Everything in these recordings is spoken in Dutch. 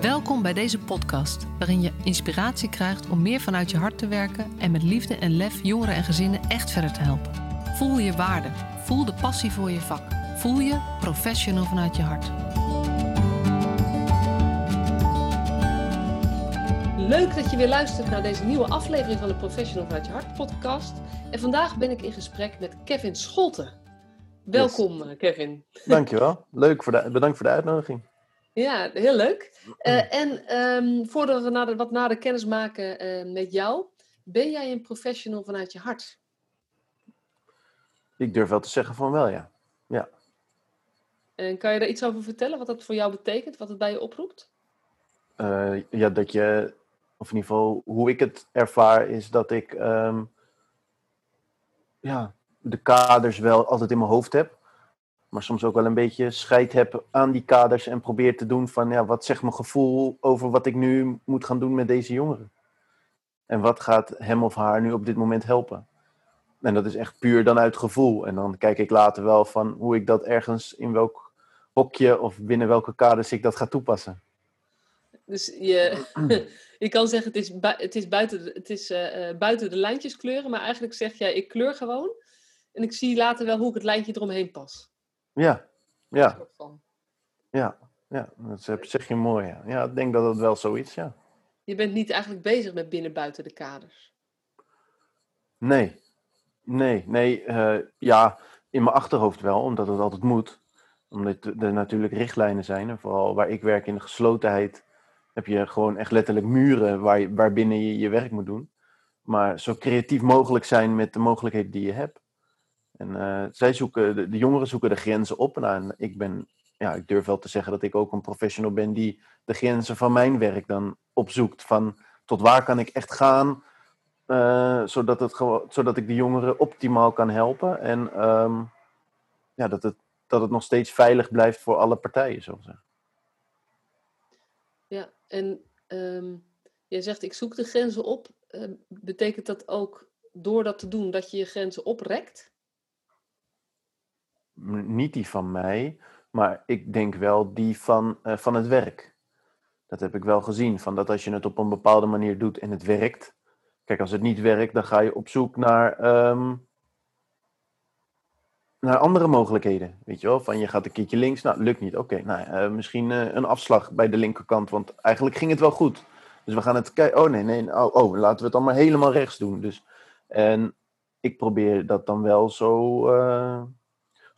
Welkom bij deze podcast, waarin je inspiratie krijgt om meer vanuit je hart te werken en met liefde en lef jongeren en gezinnen echt verder te helpen. Voel je waarde, voel de passie voor je vak, voel je professional vanuit je hart. Leuk dat je weer luistert naar deze nieuwe aflevering van de Professional vanuit je hart podcast. En vandaag ben ik in gesprek met Kevin Scholten. Welkom yes. Kevin. Dankjewel. Leuk, voor de, bedankt voor de uitnodiging. Ja, heel leuk. Uh, en um, voordat we wat nader kennis maken uh, met jou, ben jij een professional vanuit je hart? Ik durf wel te zeggen van wel, ja. ja. En kan je daar iets over vertellen, wat dat voor jou betekent, wat het bij je oproept? Uh, ja, dat je, of in ieder geval hoe ik het ervaar, is dat ik um, ja, de kaders wel altijd in mijn hoofd heb maar soms ook wel een beetje scheid heb aan die kaders en probeer te doen van ja, wat zegt mijn gevoel over wat ik nu moet gaan doen met deze jongeren? En wat gaat hem of haar nu op dit moment helpen? En dat is echt puur dan uit gevoel. En dan kijk ik later wel van hoe ik dat ergens in welk hokje of binnen welke kaders ik dat ga toepassen. Dus je, je kan zeggen het is, het is, buiten, het is buiten de lijntjes kleuren, maar eigenlijk zeg jij ik kleur gewoon. En ik zie later wel hoe ik het lijntje eromheen pas. Ja, ja. Ja, ja, dat zeg je mooi. Ja. ja, ik denk dat het wel zoiets, ja. Je bent niet eigenlijk bezig met binnen buiten de kaders? Nee, nee, nee. Uh, ja, in mijn achterhoofd wel, omdat het altijd moet. Omdat er natuurlijk richtlijnen zijn. En vooral waar ik werk in de geslotenheid heb je gewoon echt letterlijk muren waar, waarbinnen je je werk moet doen. Maar zo creatief mogelijk zijn met de mogelijkheden die je hebt. En uh, zij zoeken, de, jongeren zoeken de grenzen op. En ik ben, ja, ik durf wel te zeggen dat ik ook een professional ben die de grenzen van mijn werk dan opzoekt. Van tot waar kan ik echt gaan, uh, zodat, het zodat ik de jongeren optimaal kan helpen. En um, ja, dat, het, dat het nog steeds veilig blijft voor alle partijen, zo. Ja, en um, jij zegt ik zoek de grenzen op. Uh, betekent dat ook door dat te doen dat je je grenzen oprekt? Niet die van mij, maar ik denk wel die van, uh, van het werk. Dat heb ik wel gezien, van dat als je het op een bepaalde manier doet en het werkt. Kijk, als het niet werkt, dan ga je op zoek naar, um, naar andere mogelijkheden. Weet je wel, van je gaat een keertje links, nou, lukt niet. Oké, nou, uh, misschien uh, een afslag bij de linkerkant, want eigenlijk ging het wel goed. Dus we gaan het kijken. Oh nee, nee, oh, oh, laten we het maar helemaal rechts doen. Dus, en ik probeer dat dan wel zo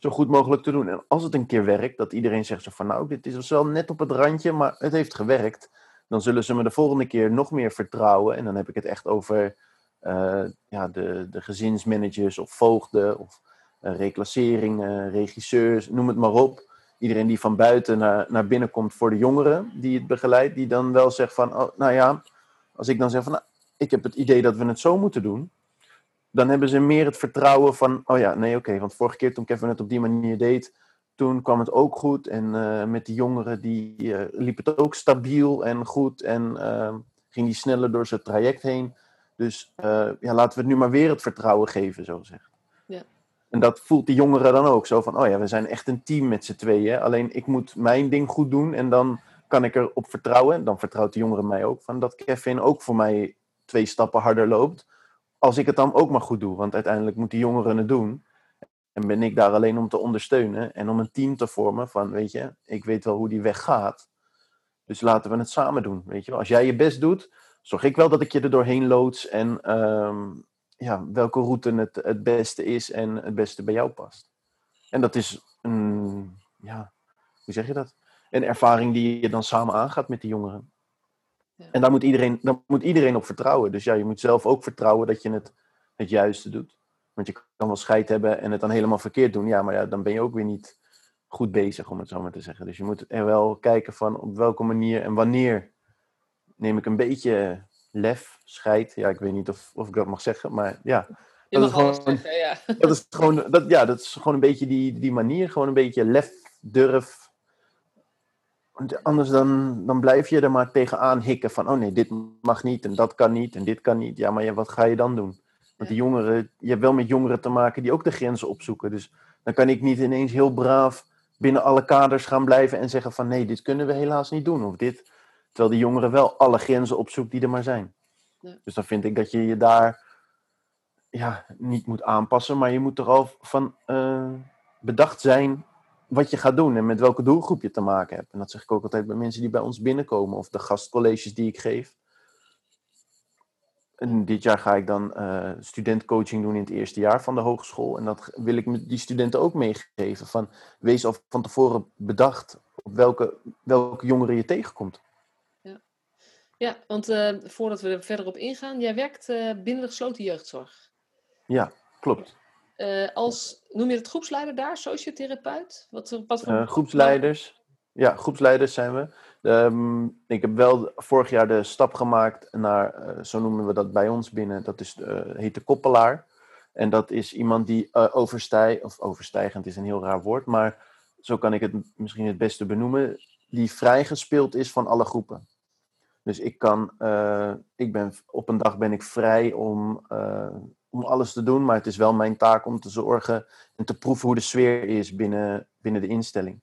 zo goed mogelijk te doen. En als het een keer werkt, dat iedereen zegt van nou, dit is wel net op het randje, maar het heeft gewerkt. Dan zullen ze me de volgende keer nog meer vertrouwen. En dan heb ik het echt over uh, ja, de, de gezinsmanagers of voogden of uh, reclasseringen, regisseurs, noem het maar op. Iedereen die van buiten naar, naar binnen komt voor de jongeren die het begeleidt, die dan wel zegt van, oh, nou ja, als ik dan zeg van, nou, ik heb het idee dat we het zo moeten doen, dan hebben ze meer het vertrouwen van, oh ja, nee, oké, want vorige keer toen Kevin het op die manier deed, toen kwam het ook goed. En uh, met die jongeren, die uh, liep het ook stabiel en goed en uh, ging die sneller door zijn traject heen. Dus ja, laten we het nu maar weer het vertrouwen geven, zo zeg. Ja. En dat voelt die jongeren dan ook zo van, oh ja, we zijn echt een team met z'n tweeën. Alleen ik moet mijn ding goed doen en dan kan ik erop vertrouwen. En dan vertrouwt de jongeren mij ook van dat Kevin ook voor mij twee stappen harder loopt als ik het dan ook maar goed doe. Want uiteindelijk moeten jongeren het doen. En ben ik daar alleen om te ondersteunen en om een team te vormen van, weet je, ik weet wel hoe die weg gaat. Dus laten we het samen doen, weet je. Als jij je best doet, zorg ik wel dat ik je er doorheen loods en um, ja, welke route het, het beste is en het beste bij jou past. En dat is een, ja, hoe zeg je dat? Een ervaring die je dan samen aangaat met die jongeren. En daar moet iedereen, daar moet iedereen op vertrouwen. Dus ja, je moet zelf ook vertrouwen dat je het, het juiste doet. Want je kan wel scheid hebben en het dan helemaal verkeerd doen. Ja, maar ja, dan ben je ook weer niet goed bezig, om het zo maar te zeggen. Dus je moet er wel kijken van op welke manier en wanneer neem ik een beetje lef, scheid. Ja, ik weet niet of, of ik dat mag zeggen, maar ja. Dat is, gewoon, zeggen, ja. dat is gewoon, dat, ja, dat is gewoon een beetje die, die manier. Gewoon een beetje lef, durf, anders dan, dan blijf je er maar tegenaan hikken van, oh nee, dit mag niet en dat kan niet en dit kan niet. Ja, maar ja, wat ga je dan doen? Want die jongeren, je hebt wel met jongeren te maken die ook de grenzen opzoeken. Dus dan kan ik niet ineens heel braaf binnen alle kaders gaan blijven en zeggen van, nee, dit kunnen we helaas niet doen. Of dit, Terwijl die jongeren wel alle grenzen opzoekt die er maar zijn. Ja. Dus dan vind ik dat je je daar ja, niet moet aanpassen, maar je moet er al van eh, bedacht zijn wat je gaat doen en met welke doelgroep je te maken hebt. En dat zeg ik ook altijd bij mensen die bij ons binnenkomen of de gastcolleges die ik geef. En dit jaar ga ik dan uh, studentcoaching doen in het eerste jaar van de hogeschool. En dat wil ik die studenten ook meegeven. Van, wees al van tevoren bedacht op welke, welke jongeren je tegenkomt. Ja, ja want uh, voordat we er verder op ingaan, jij werkt uh, binnen de gesloten jeugdzorg. Ja, klopt. Als, noem je het groepsleider daar, sociotherapeut? Wat, wat voor... groepsleiders. Ja, groepsleiders zijn we. Um, ik heb wel vorig jaar de stap gemaakt naar, uh, zo noemen we dat bij ons binnen, dat is, heet de koppelaar. En dat is iemand die overstijgt, of overstijgend is een heel raar woord, maar zo kan ik het misschien het beste benoemen, die vrijgespeeld is van alle groepen. Dus ik kan, ik ben, op een dag ben ik vrij om, om alles te doen, maar het is wel mijn taak om te zorgen en te proeven hoe de sfeer is binnen, binnen de instelling.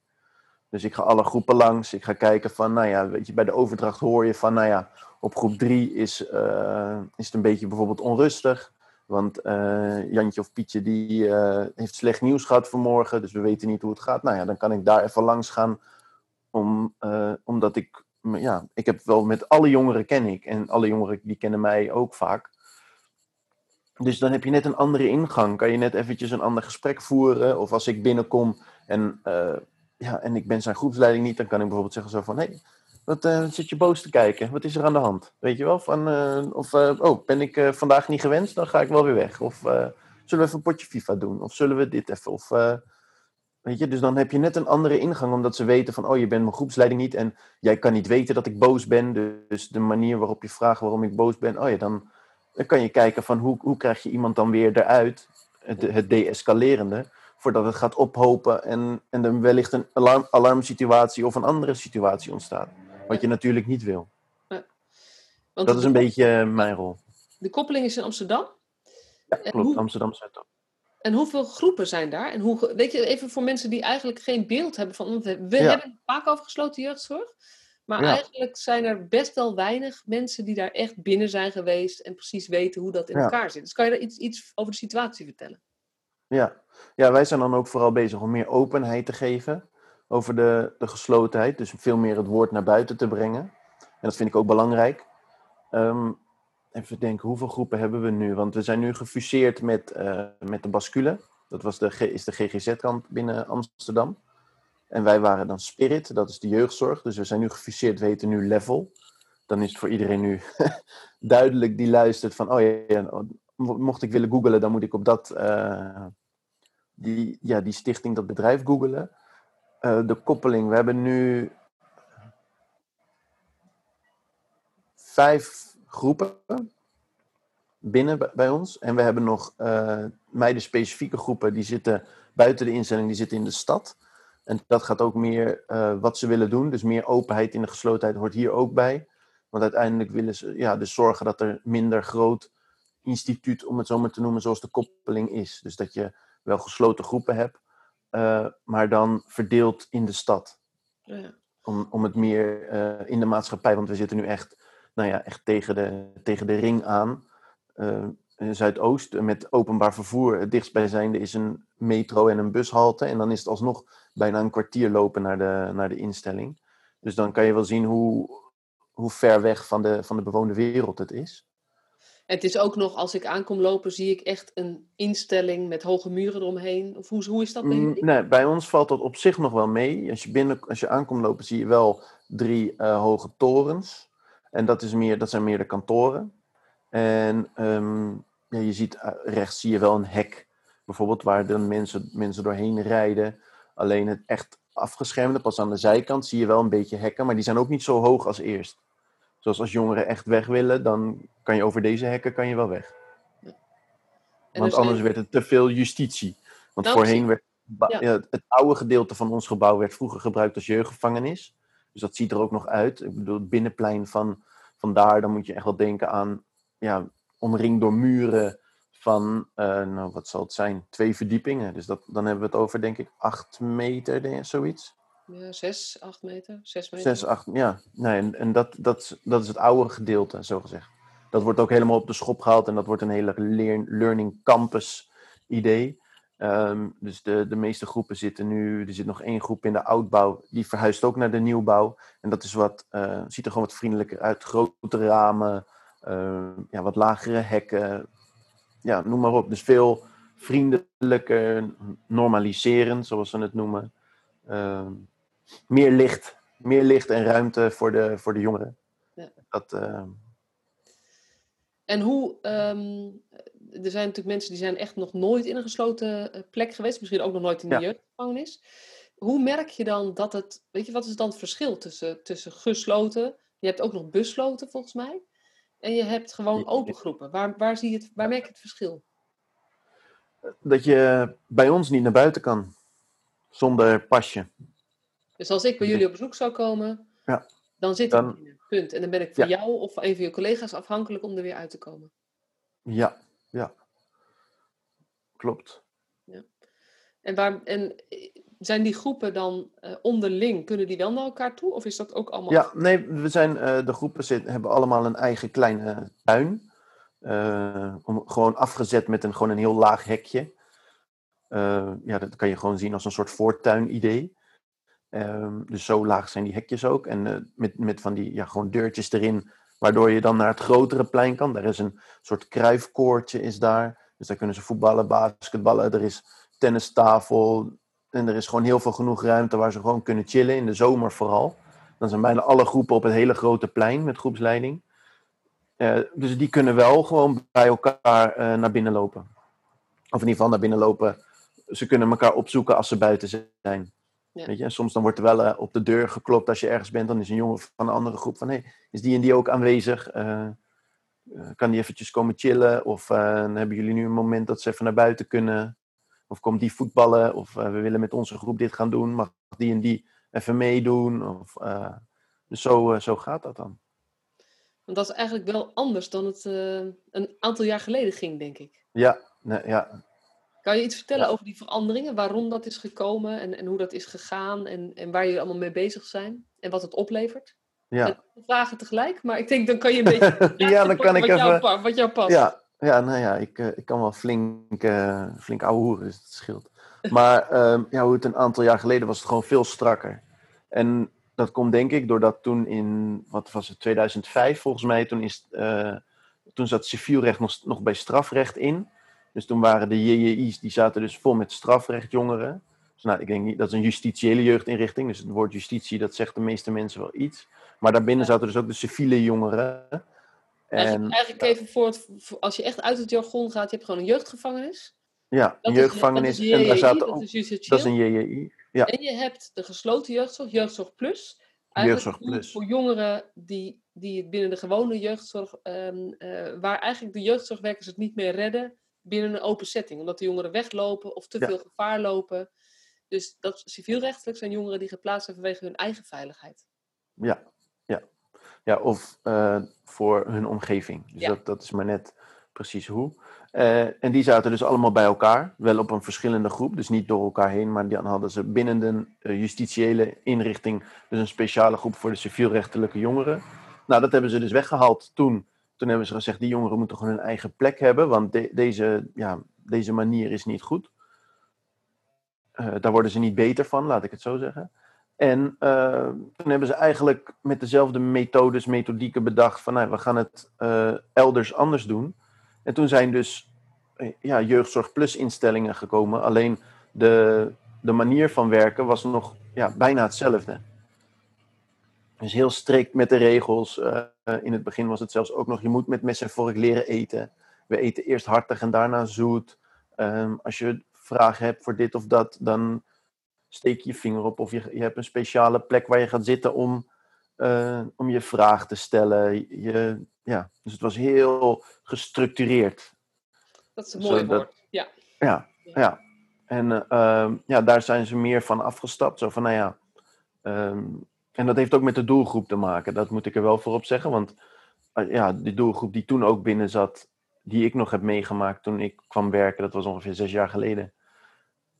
Dus ik ga alle groepen langs. Ik ga kijken van, nou ja, weet je, bij de overdracht hoor je van, nou ja, op groep 3 is, uh, is het een beetje bijvoorbeeld onrustig. Want uh, Jantje of Pietje die uh, heeft slecht nieuws gehad vanmorgen, dus we weten niet hoe het gaat. Nou ja, dan kan ik daar even langs gaan, om, omdat ik, ja, ik heb wel met alle jongeren ken ik. En alle jongeren die kennen mij ook vaak. Dus dan heb je net een andere ingang. Kan je net eventjes een ander gesprek voeren. Of als ik binnenkom en ja, en ik ben zijn groepsleiding niet, dan kan ik bijvoorbeeld zeggen zo van, hey, wat uh, zit je boos te kijken? Wat is er aan de hand? Weet je wel? Van, uh, of, oh, ben ik vandaag niet gewenst? Dan ga ik wel weer weg. Of zullen we even een potje FIFA doen? Of zullen we dit even? Of, weet je, dus dan heb je net een andere ingang, omdat ze weten van, oh, je bent mijn groepsleiding niet en jij kan niet weten dat ik boos ben. Dus de manier waarop je vraagt waarom ik boos ben, oh ja, dan, dan kan je kijken van, hoe, hoe krijg je iemand dan weer eruit? Het, het de-escalerende voordat het gaat ophopen en, en er wellicht een alarm, alarmsituatie of een andere situatie ontstaat. Wat je natuurlijk niet wil. Ja. dat is een beetje mijn rol. De koppeling is in Amsterdam? Ja, klopt. Hoe, Amsterdam Zuidoost. En hoeveel groepen zijn daar? En hoe, weet je, even voor mensen die eigenlijk geen beeld hebben van. We, we ja. hebben vaak over gesloten jeugdzorg. Maar ja. eigenlijk zijn er best wel weinig mensen die daar echt binnen zijn geweest en precies weten hoe dat in elkaar zit. Dus kan je daar iets, iets over de situatie vertellen? Ja. ja, wij zijn dan ook vooral bezig om meer openheid te geven over de, de geslotenheid. Dus veel meer het woord naar buiten te brengen. En dat vind ik ook belangrijk. Um, even denken, hoeveel groepen hebben we nu? Want we zijn nu gefuseerd met, uh, met de Bascule. Dat was de, is de GGZ-kant binnen Amsterdam. En wij waren dan Spirit, dat is de jeugdzorg. Dus we zijn nu gefuseerd, we heten nu Level. Dan is het voor iedereen nu duidelijk die luistert van, oh ja, mocht ik willen googlen, dan moet ik op dat, uh, die, ja, die stichting, dat bedrijf googelen. Uh, de koppeling, we hebben nu vijf groepen binnen bij ons. En we hebben nog uh, meiden-specifieke groepen, die zitten buiten de instelling, die zitten in de stad. En dat gaat ook meer uh, wat ze willen doen. Dus meer openheid in de geslotenheid hoort hier ook bij. Want uiteindelijk willen ze ja, dus zorgen dat er minder groot instituut, om het zo maar te noemen, zoals de koppeling is. Dus dat je wel gesloten groepen hebt, uh, maar dan verdeeld in de stad. Ja. Om, om het meer uh, in de maatschappij, want we zitten nu echt, nou ja, echt tegen, de, tegen de ring aan. In Zuidoost met openbaar vervoer. Het dichtstbijzijnde is een metro en een bushalte. En dan is het alsnog bijna een kwartier lopen naar de, naar de instelling. Dus dan kan je wel zien hoe, hoe ver weg van de, van de bewoonde wereld het is. Het is ook nog, als ik aankom lopen, zie ik echt een instelling met hoge muren eromheen. Of hoe, hoe is dat bij mm, jullie? Nee, bij ons valt dat op zich nog wel mee. Als je, binnen, als je aankomt lopen, zie je wel drie uh, hoge torens. En dat, is meer, dat zijn meer de kantoren. En um, ja, je ziet uh, rechts zie je wel een hek. Bijvoorbeeld waar dan mensen, mensen doorheen rijden. Alleen het echt afgeschermde, pas aan de zijkant, zie je wel een beetje hekken. Maar die zijn ook niet zo hoog als eerst. Zoals als jongeren echt weg willen, dan kan je over deze hekken kan je wel weg. Ja. Want dus anders werd het te veel justitie. Want voorheen werd ja. het oude gedeelte van ons gebouw werd vroeger gebruikt als jeugdgevangenis. Dus dat ziet er ook nog uit. Ik bedoel, het binnenplein van, van daar, dan moet je echt wel denken aan, ja, omringd door muren van, uh, nou wat zal het zijn, twee verdiepingen. Dus dat, dan hebben we het over, denk ik, acht meter, denk, zoiets. Ja, zes, acht meter, zes meter. Zes, acht, ja. Nee, en en dat, dat, dat is het oude gedeelte, zo gezegd. Dat wordt ook helemaal op de schop gehaald en dat wordt een hele leer- learning campus idee. Ehm, dus de, de meeste groepen zitten nu, er zit nog één groep in de oudbouw, die verhuist ook naar de nieuwbouw. En dat is wat, eh, ziet er gewoon wat vriendelijker uit. Grotere ramen, eh, ja, wat lagere hekken, ja, noem maar op. Dus veel vriendelijker, normaliserend, zoals ze het noemen. Ehm, meer licht, meer licht en ruimte voor de, voor de jongeren. Ja. Dat, eh, En hoe, ehm, er zijn natuurlijk mensen die zijn echt nog nooit in een gesloten eh, plek geweest, misschien ook nog nooit in de Ja. jeugdgevangenis. Hoe merk je dan dat het, weet je, wat is dan het verschil tussen, tussen gesloten, je hebt ook nog besloten volgens mij, en je hebt gewoon Ja. open groepen. Waar, waar, zie je het, waar merk je het verschil? dat je bij ons niet naar buiten kan. Zonder pasje. Dus als ik bij jullie op bezoek zou komen, Ja. dan zit ik binnen, punt. En dan ben ik van Ja. jou of van een van je collega's afhankelijk om er weer uit te komen. Ja, ja. Klopt. En, waar, en zijn die groepen dan eh, onderling, kunnen die wel naar elkaar toe? Of is dat ook allemaal... Ja, nee, we zijn, eh, de groepen zit, hebben allemaal een eigen kleine tuin. Eh, om, gewoon afgezet met een, gewoon een heel laag hekje. Ja, dat kan je gewoon zien als een soort voortuin-idee. Ehm, dus zo laag zijn die hekjes ook. En met, met van die ja, gewoon deurtjes erin, waardoor je dan naar het grotere plein kan. Daar is een soort kruifkoortje is daar. Dus daar kunnen ze voetballen, basketballen. Er is tennistafel. En er is gewoon heel veel genoeg ruimte waar ze gewoon kunnen chillen. In de zomer vooral. Dan zijn bijna alle groepen op het hele grote plein met groepsleiding. Eh, dus die kunnen wel gewoon bij elkaar eh, naar binnen lopen. Of in ieder geval naar binnen lopen. Ze kunnen elkaar opzoeken als ze buiten zijn. Ja. Weet je? Soms dan wordt er wel eh, op de deur geklopt als je ergens bent. Dan is een jongen van een andere groep van... Hey, is die en die ook aanwezig? Kan die eventjes komen chillen? Of hebben jullie nu een moment dat ze even naar buiten kunnen? Of komt die voetballen? Of eh, we willen met onze groep dit gaan doen. Mag die en die even meedoen? Of, eh, dus zo, eh, zo gaat dat dan. Want dat is eigenlijk wel anders dan het een aantal jaar geleden ging, denk ik. Ja, nee, ja, Kan je iets vertellen Ja. over die veranderingen? Waarom dat is gekomen en, en hoe dat is gegaan en, en waar jullie allemaal mee bezig zijn? En wat het oplevert? ja. Vragen tegelijk, maar ik denk dan kan je een beetje... Ja, dan kan ik Jou, even- wat jou past. Ja, ja, nou ja, ik, eh, ik kan wel flink, eh flink ouwe hoeren, dus dat scheelt. Maar ehm, ja, hoe het een aantal jaar geleden was, het gewoon veel strakker. En dat komt denk ik doordat toen in, wat was het, 2005 volgens mij, toen, is, eh, toen zat civielrecht nog, nog bij strafrecht in. Dus toen waren de JJI's, die zaten dus vol met strafrechtjongeren. Dus nou, ik denk niet, dat is een justitiële jeugdinrichting. Dus het woord justitie, dat zegt de meeste mensen wel iets. Maar daarbinnen zaten dus ook de civiele jongeren. Eigenlijk, eigenlijk even voor, het, als je echt uit het jargon gaat, je hebt gewoon een jeugdgevangenis. Ja, een is- jeugdgevangenis. dat is en daar zaten dat is dat is een JJI. Ja, En je hebt de gesloten jeugdzorg, jeugdzorg plus. Eigenlijk Jeugdzorg plus. voor jongeren die, die het binnen de gewone jeugdzorg, ehm, eh, waar eigenlijk de jeugdzorgwerkers het niet meer redden binnen een open setting. Omdat de jongeren weglopen of te Ja. veel gevaar lopen. Dus dat civielrechtelijk zijn jongeren die geplaatst zijn vanwege hun eigen veiligheid. ja, ja. of eh, voor hun omgeving. Dus Ja. dat, dat is maar net precies hoe. Eh, en die zaten dus allemaal bij elkaar. Wel op een verschillende groep, dus niet door elkaar heen. Maar dan hadden ze binnen de eh, justitiële inrichting dus een speciale groep voor de civielrechtelijke jongeren. Nou, dat hebben ze dus weggehaald toen. Toen hebben ze gezegd, die jongeren moeten gewoon hun eigen plek hebben. Want de- deze, ja, deze manier is niet goed. Daar worden ze niet beter van, laat ik het zo zeggen. En eh, toen hebben ze eigenlijk met dezelfde methodes, methodieken bedacht van nou, we gaan het eh, elders anders doen. En toen zijn dus eh, ja, jeugdzorg instellingen gekomen. Alleen de, de manier van werken was nog ja, bijna hetzelfde. Dus heel strikt met de regels. In het begin was het zelfs ook nog, je moet met mes en vork leren eten. We eten eerst hartig en daarna zoet. Ehm, als je vragen hebt voor dit of dat, dan steek je vinger op. Of je, je hebt een speciale plek waar je gaat zitten om, eh, om je vraag te stellen. Je, ja, dus het was heel gestructureerd. Dat is een mooi woord. Ja. Ja, ja. En eh, ehm, ja, daar zijn ze meer van afgestapt. Zo van, nou ja. ehm, en dat heeft ook met de doelgroep te maken. Dat moet ik er wel voor op zeggen. Want eh, ja, de doelgroep die toen ook binnen zat, die ik nog heb meegemaakt toen ik kwam werken, dat was ongeveer zes jaar geleden,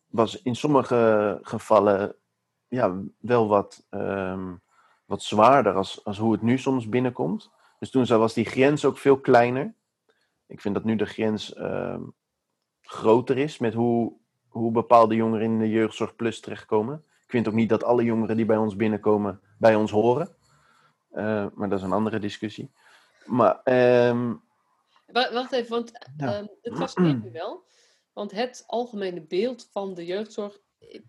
was in sommige gevallen ja, wel wat, ehm, wat zwaarder als, als hoe het nu soms binnenkomt. Dus toen was die grens ook veel kleiner. Ik vind dat nu de grens ehm, groter is met hoe, hoe bepaalde jongeren in de Jeugdzorg Plus terechtkomen. Ik vind ook niet dat alle jongeren die bij ons binnenkomen bij ons horen. Uh, maar dat is een andere discussie. Maar, um... Wacht even, want ja. um, het fascineert me wel. Want het algemene beeld van de jeugdzorg,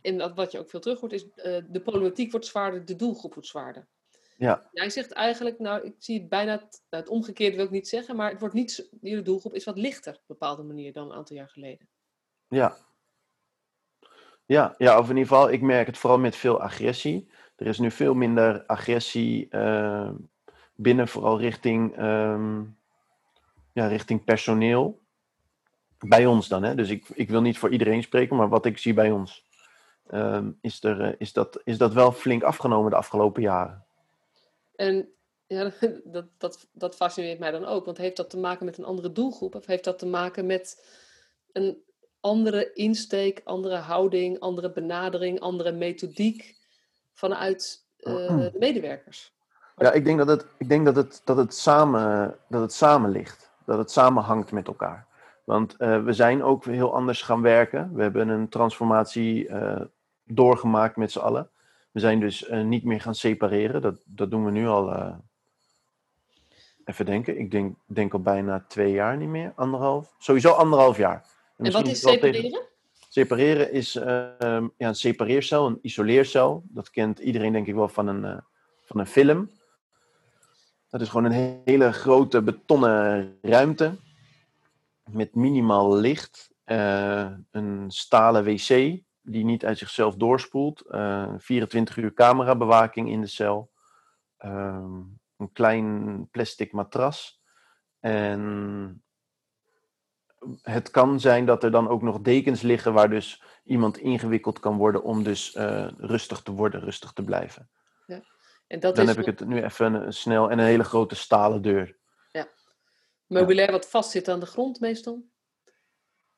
en wat je ook veel terug hoort, is uh, de problematiek wordt zwaarder, de doelgroep wordt zwaarder. Ja. Jij zegt eigenlijk, nou, ik zie het bijna, het, nou, het omgekeerde wil ik niet zeggen, maar het wordt niet, de doelgroep is wat lichter op een bepaalde manier dan een aantal jaar geleden. Ja. Ja, ja, of in ieder geval, ik merk het vooral met veel agressie. Er is nu veel minder agressie uh, binnen, vooral richting, um, ja, richting personeel. Bij ons dan, hè? dus ik, ik wil niet voor iedereen spreken, maar wat ik zie bij ons, um, is, er, uh, is, dat, is dat wel flink afgenomen de afgelopen jaren. En ja, dat, dat, dat fascineert mij dan ook, want heeft dat te maken met een andere doelgroep of heeft dat te maken met een andere insteek, andere houding, andere benadering, andere methodiek vanuit uh, de medewerkers? Ja, ik denk dat het, ik denk dat het, dat het, samen, dat het samen ligt. Dat het samenhangt met elkaar. Want uh, we zijn ook heel anders gaan werken. We hebben een transformatie uh, doorgemaakt met z'n allen. We zijn dus niet meer gaan separeren. Dat, dat doen we nu al. even denken. Ik denk, denk al bijna twee jaar niet meer. Anderhalf. Sowieso anderhalf jaar. En, en wat is separeren? Tegen... Separeren is ja, een separeercel, een isoleercel. Dat kent iedereen denk ik wel van een, van een film. Dat is gewoon een hele grote betonnen ruimte met minimaal licht, uh, een stalen wc die niet uit zichzelf doorspoelt, uh, 24 uur camerabewaking in de cel, uh, een klein plastic matras en het kan zijn dat er dan ook nog dekens liggen waar dus iemand ingewikkeld kan worden om dus uh, rustig te worden, rustig te blijven. En dat dan is heb ik het nu even snel en een hele grote stalen deur. Meubilair wat vast zit aan de grond meestal?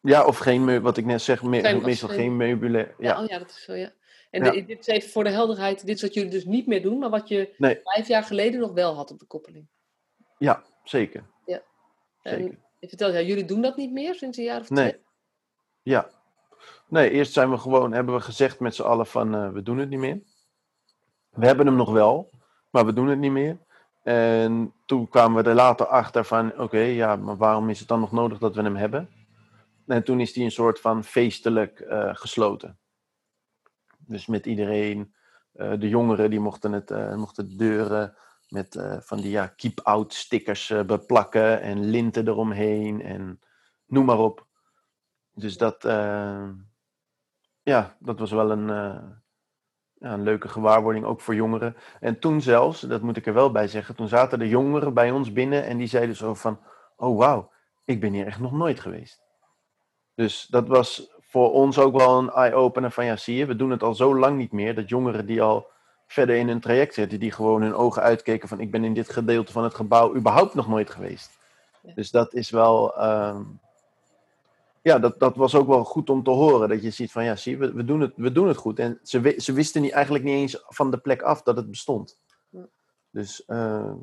Ja, of geen, wat ik net zeg, me, meestal geen, geen meubilair. Ja. ja. oh ja, dat is zo, ja. En de, dit is even voor de helderheid, dit is wat jullie dus niet meer doen, maar wat je nee. vijf jaar geleden nog wel had op de koppeling. Ja, zeker. Ja. En zeker. je vertelt, ja, jullie doen dat niet meer sinds een jaar of nee. twee? Ja. Nee, eerst zijn we gewoon, hebben we gezegd met z'n allen van, uh, we doen het niet meer. We hebben hem nog wel, maar we doen het niet meer. En toen kwamen we er later achter van, oké, ja, maar waarom is het dan nog nodig dat we hem hebben? En toen is die een soort van feestelijk uh, gesloten. Dus met iedereen, uh, de jongeren die mochten, het, uh, mochten de deuren met van die ja, keep-out stickers beplakken en linten eromheen en noem maar op. Dus dat, ja, dat was wel een, ja, een leuke gewaarwording, ook voor jongeren. En toen zelfs, dat moet ik er wel bij zeggen, toen zaten de jongeren bij ons binnen en die zeiden zo van, oh wauw, ik ben hier echt nog nooit geweest. Dus dat was voor ons ook wel een eye-opener van, ja zie je, we doen het al zo lang niet meer, dat jongeren die al verder in hun traject zitten, die gewoon hun ogen uitkeken van, ik ben in dit gedeelte van het gebouw überhaupt nog nooit geweest. Dus dat is wel, uh, ja, dat, dat was ook wel goed om te horen. Dat je ziet van, ja, zie, we, we, doen, het, we doen het goed. En ze, ze wisten niet, eigenlijk niet eens van de plek af dat het bestond. Dus uh,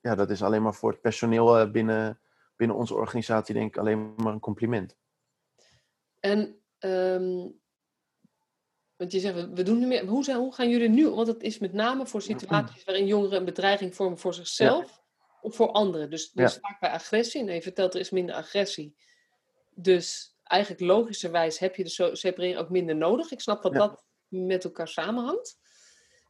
ja, dat is alleen maar voor het personeel uh, binnen, binnen onze organisatie, denk ik, alleen maar een compliment. En, um, want je zegt, we doen niet meer. Hoe, zijn, hoe gaan jullie nu? Want het is met name voor situaties waarin jongeren een bedreiging vormen voor zichzelf ja. of voor anderen. Dus, dus ja. vaak bij agressie. En je vertelt, er is minder agressie. Dus eigenlijk logischerwijs heb je de separering ook minder nodig. Ik snap dat ja. dat met elkaar samenhangt.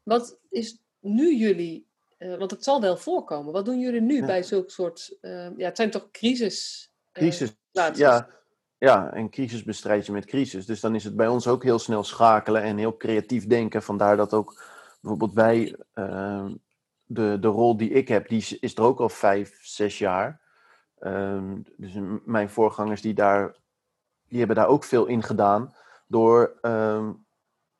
Wat is nu jullie, uh, want het zal wel voorkomen, wat doen jullie nu ja. bij zulke soort, uh, ja, het zijn toch crisis? Uh, crisis, ja. Ja, en crisis bestrijd je met crisis. Dus dan is het bij ons ook heel snel schakelen en heel creatief denken. Vandaar dat ook bijvoorbeeld wij, de, de rol die ik heb, die is er ook al vijf, zes jaar. Um, dus mijn voorgangers die daar, die hebben daar ook veel in gedaan. Door, um,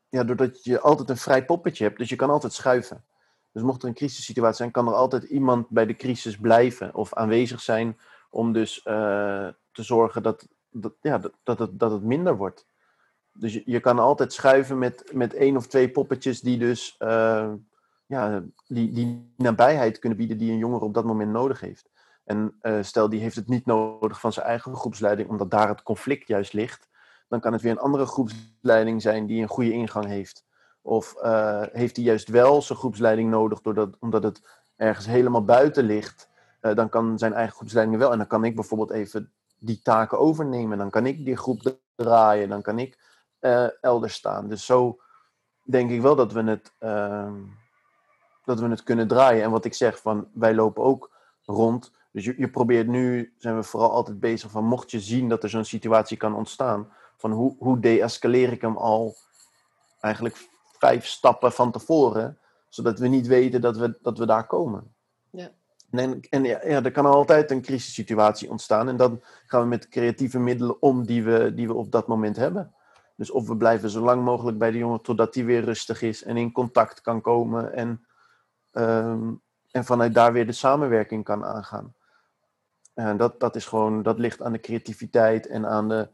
ja, doordat je altijd een vrij poppetje hebt, dus je kan altijd schuiven. Dus mocht er een crisissituatie zijn, kan er altijd iemand bij de crisis blijven of aanwezig zijn om dus uh, te zorgen dat, ja, dat, dat, het, dat het minder wordt. Dus je, je kan altijd schuiven met, met één of twee poppetjes die dus eh, ja, die, die nabijheid kunnen bieden die een jongere op dat moment nodig heeft. En uh, stel die heeft het niet nodig van zijn eigen groepsleiding, omdat daar het conflict juist ligt. Dan kan het weer een andere groepsleiding zijn die een goede ingang heeft. Of uh, heeft hij juist wel zijn groepsleiding nodig, doordat, omdat het ergens helemaal buiten ligt. dan kan zijn eigen groepsleiding wel. En dan kan ik bijvoorbeeld even die taken overnemen. Dan kan ik die groep draaien. Dan kan ik elders staan. Dus zo denk ik wel dat we het, uh, dat we het kunnen draaien. En wat ik zeg, van wij lopen ook rond. Dus je, je probeert nu, zijn we vooral altijd bezig van, mocht je zien dat er zo'n situatie kan ontstaan, van hoe, hoe de-escaleer ik hem al eigenlijk vijf stappen van tevoren, zodat we niet weten dat we, dat we daar komen. Ja. En, en ja, ja, er kan altijd een crisissituatie ontstaan. En dan gaan we met creatieve middelen om die we, die we op dat moment hebben. Dus of we blijven zo lang mogelijk bij de jongen totdat hij weer rustig is en in contact kan komen en, um, en vanuit daar weer de samenwerking kan aangaan. En dat, dat is gewoon, dat ligt aan de creativiteit en aan, de,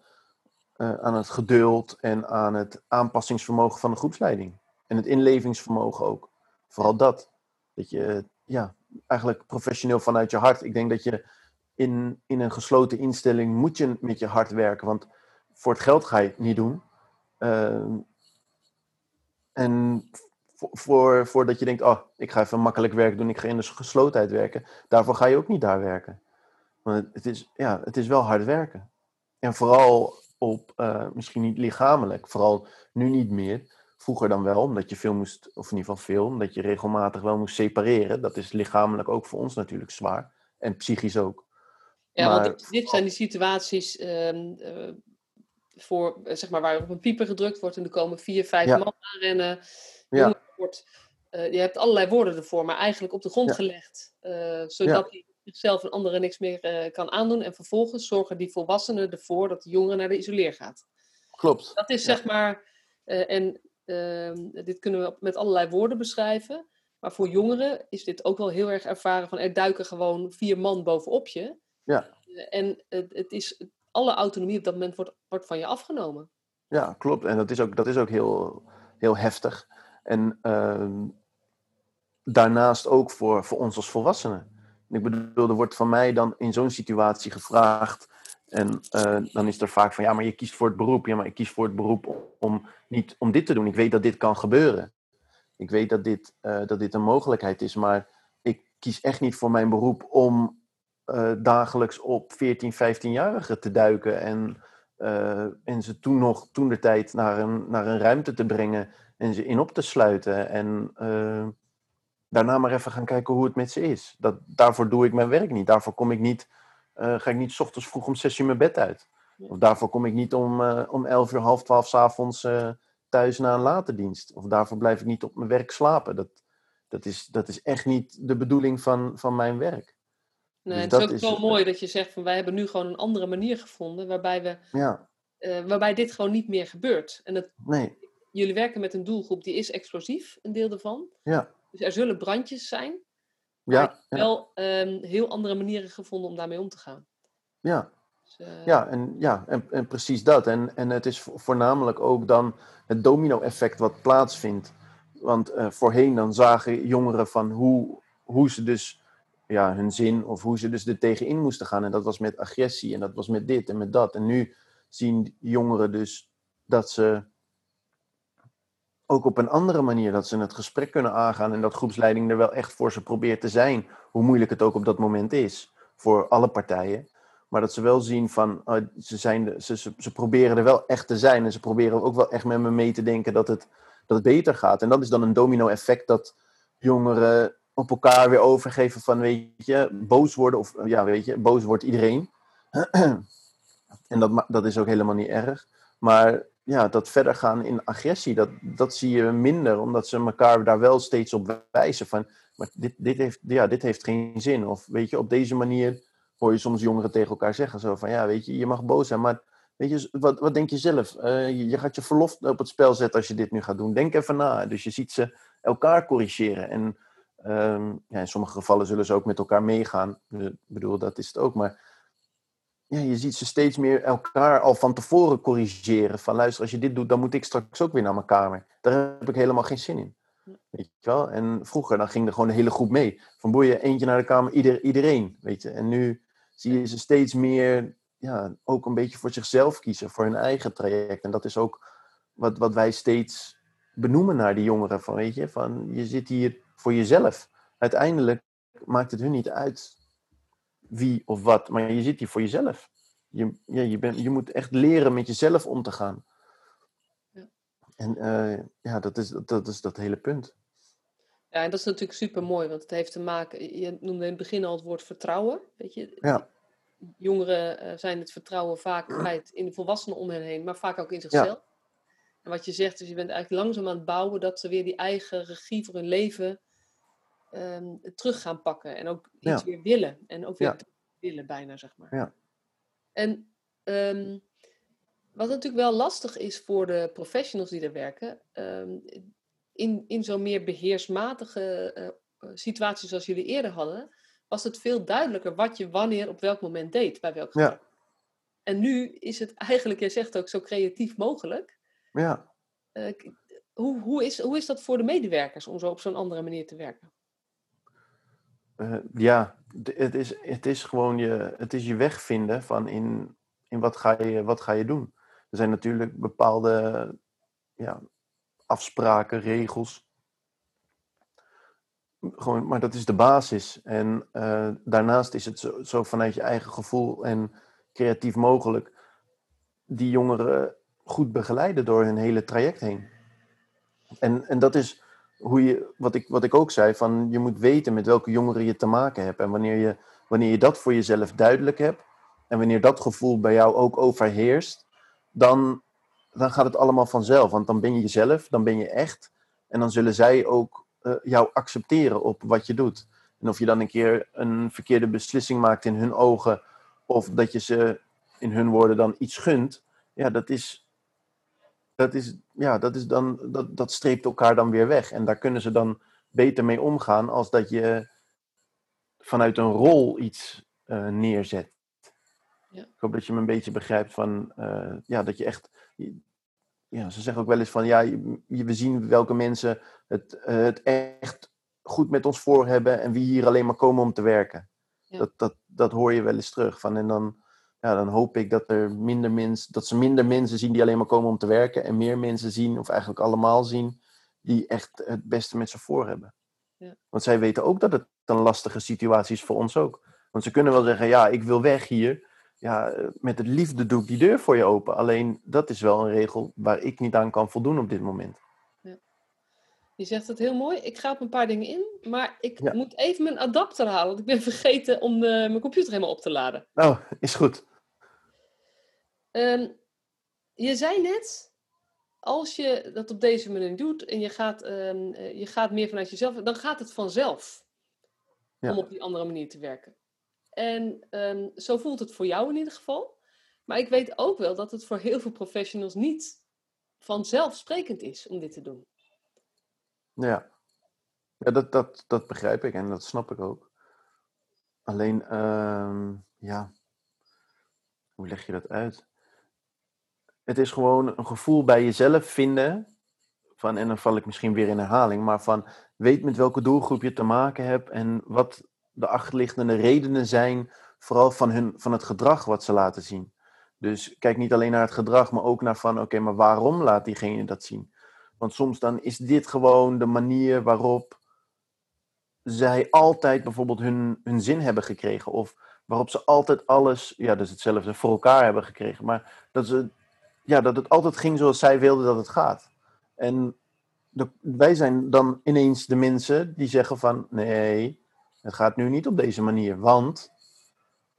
uh, aan het geduld en aan het aanpassingsvermogen van de groepsleiding. En het inlevingsvermogen ook. Vooral dat. Dat je, ja, eigenlijk professioneel vanuit je hart. Ik denk dat je in, in een gesloten instelling moet je met je hart werken. Want voor het geld ga je het niet doen. Uh, en voor, voordat je denkt, oh, ik ga even makkelijk werk doen, ik ga in de geslotenheid werken. Daarvoor ga je ook niet daar werken. Want het is, ja, het is wel hard werken. En vooral op, uh, misschien niet lichamelijk, vooral nu niet meer. Vroeger dan wel, omdat je veel moest, of in ieder geval veel, omdat je regelmatig wel moest separeren. Dat is lichamelijk ook voor ons natuurlijk zwaar. En psychisch ook. Ja, maar, want dit zijn die situaties uh, voor, zeg maar, waar op een pieper gedrukt wordt en er komen vier, vijf ja. man aanrennen. Ja. Wordt, je hebt allerlei woorden ervoor, maar eigenlijk op de grond ja. gelegd. zodat zichzelf en anderen niks meer kan aandoen. En vervolgens zorgen die volwassenen ervoor dat de jongere naar de isoleer gaat. Klopt. Dat is zeg maar, en Uh, dit kunnen we met allerlei woorden beschrijven. Maar voor jongeren is dit ook wel heel erg ervaren van er duiken gewoon vier man bovenop je. Ja. Uh, en het, het, is, alle autonomie op dat moment wordt, wordt van je afgenomen. Ja, klopt. En dat is ook, dat is ook heel, heel heftig. En uh, daarnaast ook voor, voor ons als volwassenen. Ik bedoel, er wordt van mij dan in zo'n situatie gevraagd en uh, dan is er vaak van, ja, maar je kiest voor het beroep. Ja, maar ik kies voor het beroep om, niet om dit te doen. Ik weet dat dit kan gebeuren. Ik weet dat dit, uh, dat dit een mogelijkheid is. Maar ik kies echt niet voor mijn beroep om uh, dagelijks op 14, 15-jarigen te duiken. En, en ze toen nog, toen de tijd, naar een, naar een ruimte te brengen. En ze in op te sluiten. En daarna maar even gaan kijken hoe het met ze is. Dat, daarvoor doe ik mijn werk niet. Daarvoor kom ik niet uh, ga ik niet s ochtends vroeg om zes uur mijn bed uit. Of daarvoor kom ik niet om, uh, om elf uur, half twaalf s'avonds uh, thuis na een late dienst. Of daarvoor blijf ik niet op mijn werk slapen. Dat, dat, is, dat is echt niet de bedoeling van, van mijn werk. Nee, dus het is ook zo mooi dat je zegt van wij hebben nu gewoon een andere manier gevonden waarbij we ja. waarbij dit gewoon niet meer gebeurt. En het, nee. jullie werken met een doelgroep die is explosief, een deel daarvan. Ja. Dus er zullen brandjes zijn. Ja, ja. wel um, heel andere manieren gevonden om daarmee om te gaan. Ja, dus, uh... ja, en, ja en, en precies dat. En, en het is voornamelijk ook dan het domino-effect wat plaatsvindt. Want uh, voorheen dan zagen jongeren van hoe, hoe ze dus ja, hun zin of hoe ze dus er tegenin moesten gaan. En dat was met agressie en dat was met dit en met dat. En nu zien jongeren dus dat ze ook op een andere manier. Dat ze het gesprek kunnen aangaan en dat groepsleiding er wel echt voor ze probeert te zijn. Hoe moeilijk het ook op dat moment is voor alle partijen. Maar dat ze wel zien van, uh, ze, zijn ze, ze, ze, proberen er wel echt te zijn. En ze proberen ook wel echt met me mee te denken dat het, dat beter gaat. En dat is dan een domino-effect dat jongeren op elkaar weer overgeven van, weet je, boos worden. Of ja, weet je, boos wordt iedereen. en dat, dat is ook helemaal niet erg. Maar ja, dat verder gaan in agressie, dat, dat zie je minder, omdat ze elkaar daar wel steeds op wijzen van, maar dit, dit, heeft, ja, dit heeft geen zin. Of weet je, op deze manier hoor je soms jongeren tegen elkaar zeggen, zo van, ja, weet je, je mag boos zijn, maar weet je, wat, wat denk je zelf? Uh, je, gaat je verlof op het spel zetten als je dit nu gaat doen. Denk even na. Dus je ziet ze elkaar corrigeren. En um, ja, in sommige gevallen zullen ze ook met elkaar meegaan. Ik bedoel, dat is het ook. Maar ja, je ziet ze steeds meer elkaar al van tevoren corrigeren. Van luister, als je dit doet, dan moet ik straks ook weer naar mijn kamer. Daar heb ik helemaal geen zin in. Weet je wel? En vroeger, dan ging er gewoon de hele groep mee. Van boeien, eentje naar de kamer, ieder, iedereen. Weet je? En nu zie je ze steeds meer, ja, ook een beetje voor zichzelf kiezen, voor hun eigen traject. En dat is ook wat, wat wij steeds benoemen naar die jongeren. Van, weet je, van je zit hier voor jezelf. Uiteindelijk maakt het hun niet uit wie of wat, maar je zit hier voor jezelf. Je, ja, je, bent, je moet echt leren met jezelf om te gaan. Ja. En uh, ja, dat is, dat is dat hele punt. Ja, en dat is natuurlijk super mooi, want het heeft te maken, je noemde in het begin al het woord vertrouwen. Weet je, ja. jongeren uh, zijn het vertrouwen vaak kwijt in de volwassenen om hen heen, maar vaak ook in zichzelf. Ja. En wat je zegt, is je bent eigenlijk langzaam aan het bouwen dat ze weer die eigen regie voor hun leven um, terug gaan pakken. En ook iets weer willen. En ook weer willen bijna, zeg maar. Ja. En um, wat natuurlijk wel lastig is voor de professionals die er werken, um, in, in zo'n meer beheersmatige uh, situatie zoals jullie eerder hadden, was het veel duidelijker wat je wanneer op welk moment deed, bij welk ja. En nu is het eigenlijk, jij zegt ook, zo creatief mogelijk. Ja. Uh, hoe, hoe, is, hoe is dat voor de medewerkers om zo op zo'n andere manier te werken? Uh, ja, het is, het is gewoon je, het is je weg vinden van in, in wat, ga je, wat ga je doen. Er zijn natuurlijk bepaalde ja, afspraken, regels. Gewoon, maar dat is de basis. En uh, daarnaast is het zo, zo, vanuit je eigen gevoel en creatief mogelijk die jongeren goed begeleiden door hun hele traject heen. En, en dat is hoe je, wat ik, wat ik ook zei, van je moet weten met welke jongeren je te maken hebt. En wanneer je, wanneer je dat voor jezelf duidelijk hebt, en wanneer dat gevoel bij jou ook overheerst, dan, dan gaat het allemaal vanzelf. Want dan ben je jezelf, dan ben je echt. En dan zullen zij ook uh, jou accepteren op wat je doet. En of je dan een keer een verkeerde beslissing maakt in hun ogen, of dat je ze in hun woorden dan iets gunt, ja, dat is, dat is, ja, dat is dan, dat, dat streept elkaar dan weer weg. En daar kunnen ze dan beter mee omgaan als dat je vanuit een rol iets uh, neerzet. Ja. Ik hoop dat je me een beetje begrijpt van, uh, ja, dat je echt, ja, ze zeggen ook wel eens van, ja, je, we zien welke mensen het, uh, het echt goed met ons voor hebben en wie hier alleen maar komen om te werken. Ja. Dat, dat, dat hoor je wel eens terug. Van, en dan, ja, dan hoop ik dat, er minder mensen, dat ze minder mensen zien die alleen maar komen om te werken. En meer mensen zien, of eigenlijk allemaal zien, die echt het beste met ze voor hebben. Ja. Want zij weten ook dat het een lastige situatie is voor ons ook. Want ze kunnen wel zeggen, ja, ik wil weg hier. Ja, met het liefde doe ik die deur voor je open. Alleen dat is wel een regel waar ik niet aan kan voldoen op dit moment. Ja. Je zegt het heel mooi. Ik ga op een paar dingen in, maar ik ja. moet even mijn adapter halen. Want ik ben vergeten om de, mijn computer helemaal op te laden. Oh, is goed. Um, je zei net, als je dat op deze manier doet en je gaat, um, je gaat meer vanuit jezelf, dan gaat het vanzelf ja. om op die andere manier te werken. En um, zo voelt het voor jou in ieder geval. Maar ik weet ook wel dat het voor heel veel professionals niet vanzelfsprekend is om dit te doen. Ja, ja dat, dat, dat begrijp ik en dat snap ik ook. Alleen, ja, hoe leg je dat uit? Het is gewoon een gevoel bij jezelf vinden. Van, en dan val ik misschien weer in herhaling, maar van weet met welke doelgroep je te maken hebt en wat de achterliggende redenen zijn, vooral van, hun, van het gedrag wat ze laten zien. Dus kijk niet alleen naar het gedrag, maar ook naar van oké, maar waarom laat diegene dat zien? Want soms dan is dit gewoon de manier waarop zij altijd bijvoorbeeld hun, hun zin hebben gekregen. Of waarop ze altijd alles, ja, dus hetzelfde voor elkaar hebben gekregen. Maar dat ze ja, dat het altijd ging zoals zij wilde dat het gaat. En de, wij zijn dan ineens de mensen die zeggen van nee, het gaat nu niet op deze manier, want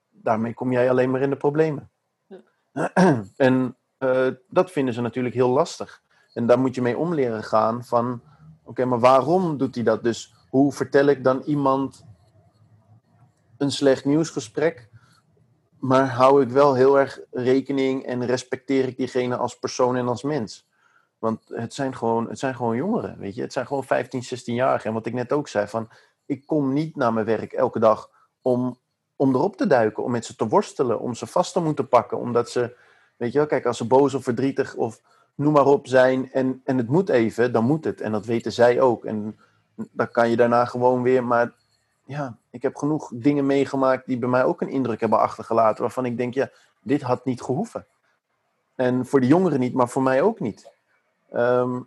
daarmee kom jij alleen maar in de problemen. Ja. en uh, dat vinden ze natuurlijk heel lastig. En daar moet je mee om leren gaan van oké, maar waarom doet hij dat? Dus hoe vertel ik dan iemand een slecht nieuwsgesprek maar hou ik wel heel erg rekening en respecteer ik diegene als persoon en als mens. Want het zijn gewoon, het zijn gewoon jongeren, weet je. Het zijn gewoon 15, 16-jarigen. En wat ik net ook zei, van ik kom niet naar mijn werk elke dag om om erop te duiken, om met ze te worstelen, om ze vast te moeten pakken, omdat ze, weet je wel, kijk, als ze boos of verdrietig of noem maar op zijn en, en het moet even, dan moet het. En dat weten zij ook. En dan kan je daarna gewoon weer, maar ja, ik heb genoeg dingen meegemaakt die bij mij ook een indruk hebben achtergelaten, waarvan ik denk, ja, dit had niet gehoeven. En voor de jongeren niet, maar voor mij ook niet. Ehm,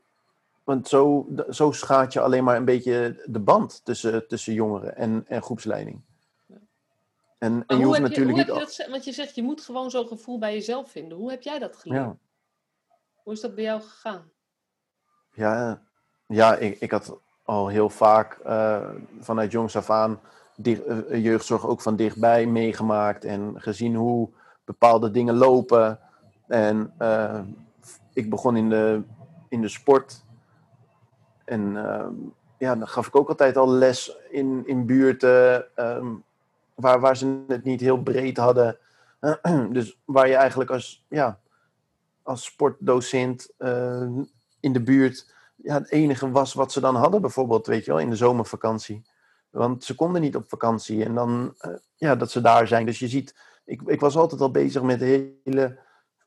want zo, zo schaadt je alleen maar een beetje de band tussen, tussen jongeren en, en groepsleiding. En, en je hoeft natuurlijk niet. Dat, want je zegt, je moet gewoon zo'n gevoel bij jezelf vinden. Hoe heb jij dat geleerd? Ja. Hoe is dat bij jou gegaan? Ja, ja ik, ik had al heel vaak uh, vanuit jongs af aan uh, jeugdzorg ook van dichtbij meegemaakt en gezien hoe bepaalde dingen lopen. En uh, ik begon in de, in de sport. En ja, dan gaf ik ook altijd al les in, in buurten um, waar, waar ze het niet heel breed hadden. dus waar je eigenlijk als, ja, als sportdocent in de buurt ja, het enige was wat ze dan hadden, bijvoorbeeld, weet je wel, in de zomervakantie. Want ze konden niet op vakantie en dan, uh, ja, dat ze daar zijn. Dus je ziet, ik, ik was altijd al bezig met hele,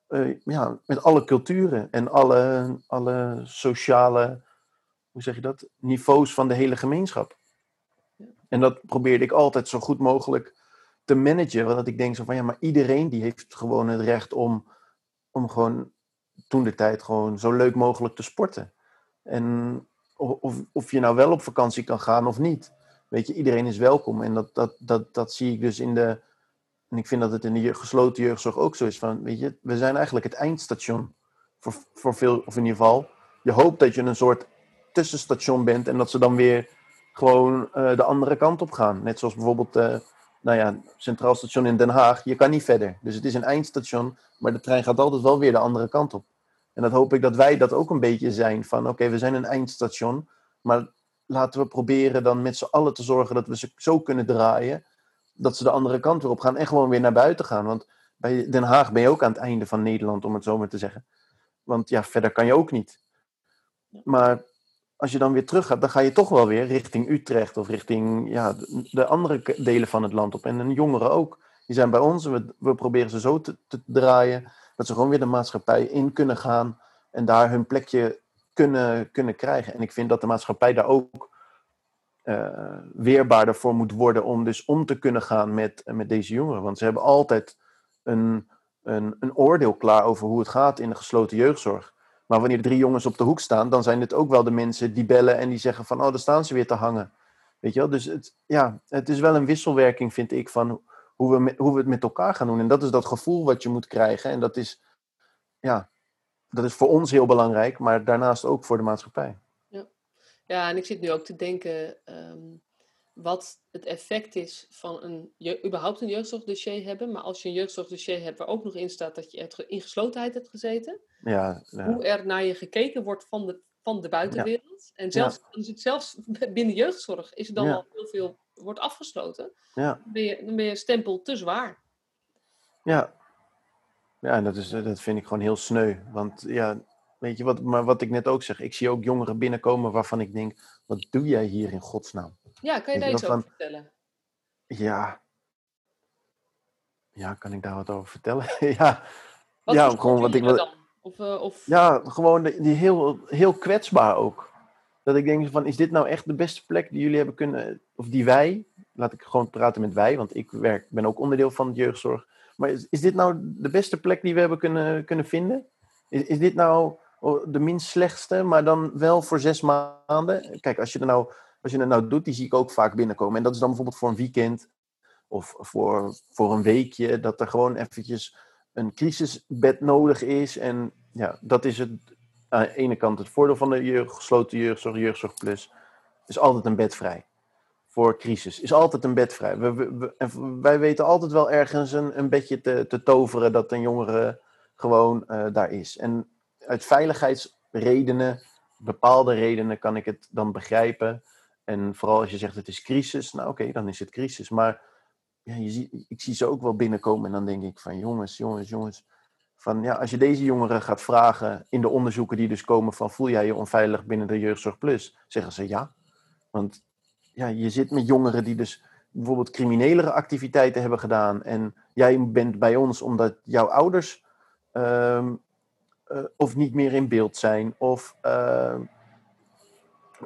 uh, ja, met alle culturen en alle, alle sociale, hoe zeg je dat, niveaus van de hele gemeenschap. En dat probeerde ik altijd zo goed mogelijk te managen. Want ik denk zo van, ja, maar iedereen die heeft gewoon het recht om, om gewoon toen de tijd gewoon zo leuk mogelijk te sporten. En of, of je nou wel op vakantie kan gaan of niet. Weet je, iedereen is welkom. En dat, dat, dat, dat zie ik dus in de. En ik vind dat het in de gesloten jeugdzorg ook zo is. Van, weet je, we zijn eigenlijk het eindstation. Voor, voor veel, of in ieder geval. Je hoopt dat je een soort tussenstation bent. En dat ze dan weer gewoon uh, de andere kant op gaan. Net zoals bijvoorbeeld. Uh, nou ja, Centraal Station in Den Haag. Je kan niet verder. Dus het is een eindstation. Maar de trein gaat altijd wel weer de andere kant op. En dat hoop ik dat wij dat ook een beetje zijn. Van oké, we zijn een eindstation. Maar laten we proberen dan met z'n allen te zorgen dat we ze zo kunnen draaien. Dat ze de andere kant weer op gaan en gewoon weer naar buiten gaan. Want bij Den Haag ben je ook aan het einde van Nederland, om het zo maar te zeggen. Want ja, verder kan je ook niet. Maar als je dan weer terug gaat, dan ga je toch wel weer richting Utrecht of richting ja, de andere delen van het land op. En de jongeren ook. Die zijn bij ons. We, we proberen ze zo te, te draaien dat ze gewoon weer de maatschappij in kunnen gaan en daar hun plekje kunnen, kunnen krijgen. En ik vind dat de maatschappij daar ook uh, weerbaarder voor moet worden om dus om te kunnen gaan met, met deze jongeren. Want ze hebben altijd een, een, een oordeel klaar over hoe het gaat in de gesloten jeugdzorg. Maar wanneer drie jongens op de hoek staan, dan zijn het ook wel de mensen die bellen en die zeggen van, oh, daar staan ze weer te hangen. Weet je wel? Dus het, ja, het is wel een wisselwerking, vind ik, van hoe we, hoe we het met elkaar gaan doen. En dat is dat gevoel wat je moet krijgen. En dat is, ja, dat is voor ons heel belangrijk, maar daarnaast ook voor de maatschappij. Ja, ja en ik zit nu ook te denken um, wat het effect is van een, je, überhaupt een jeugdzorgdossier hebben. Maar als je een jeugdzorgdossier hebt waar ook nog in staat dat je in geslotenheid hebt gezeten. Ja, ja. Hoe er naar je gekeken wordt van de, van de buitenwereld. En zelfs, het zelfs binnen jeugdzorg is er dan al heel veel wordt afgesloten, ja. dan, ben je, dan ben je stempel te zwaar. Ja, ja en dat, is, dat vind ik gewoon heel sneu. Want ja, weet je wat, maar wat ik net ook zeg, ik zie ook jongeren binnenkomen waarvan ik denk, wat doe jij hier in godsnaam? Ja, kan je daar iets over vertellen? Ja. Ja, kan ik daar wat over vertellen? ja, wat ja gewoon wat ik wil. Of, uh, of... Ja, gewoon die heel, heel kwetsbaar ook. Dat ik denk van, is dit nou echt de beste plek die jullie hebben kunnen, of die wij, laat ik gewoon praten met wij, want ik werk, ben ook onderdeel van het jeugdzorg. Maar is, is dit nou de beste plek die we hebben kunnen, kunnen vinden? Is, is dit nou de minst slechtste, maar dan wel voor zes maanden? Kijk, als je, er nou, als je het nou doet, die zie ik ook vaak binnenkomen. En dat is dan bijvoorbeeld voor een weekend of voor, voor een weekje, dat er gewoon eventjes een crisisbed nodig is. En ja, dat is het, aan de ene kant het voordeel van de jeugd, gesloten jeugdzorg, jeugdzorg plus, is altijd een bed vrij. Voor crisis is altijd een bed vrij. We, we, wij weten altijd wel ergens een, een bedje te, te toveren dat een jongere gewoon uh, daar is. En uit veiligheidsredenen, bepaalde redenen, kan ik het dan begrijpen. En vooral als je zegt het is crisis, nou oké, dan is het crisis. Maar ja, je zie, ik zie ze ook wel binnenkomen en dan denk ik van jongens, jongens, jongens ja, als je deze jongeren gaat vragen in de onderzoeken die dus komen van voel jij je onveilig binnen de jeugdzorg plus, zeggen ze ja. Want ja, je zit met jongeren die dus bijvoorbeeld criminelere activiteiten hebben gedaan. En jij bent bij ons omdat jouw ouders ehm, eh, of niet meer in beeld zijn. Of ehm,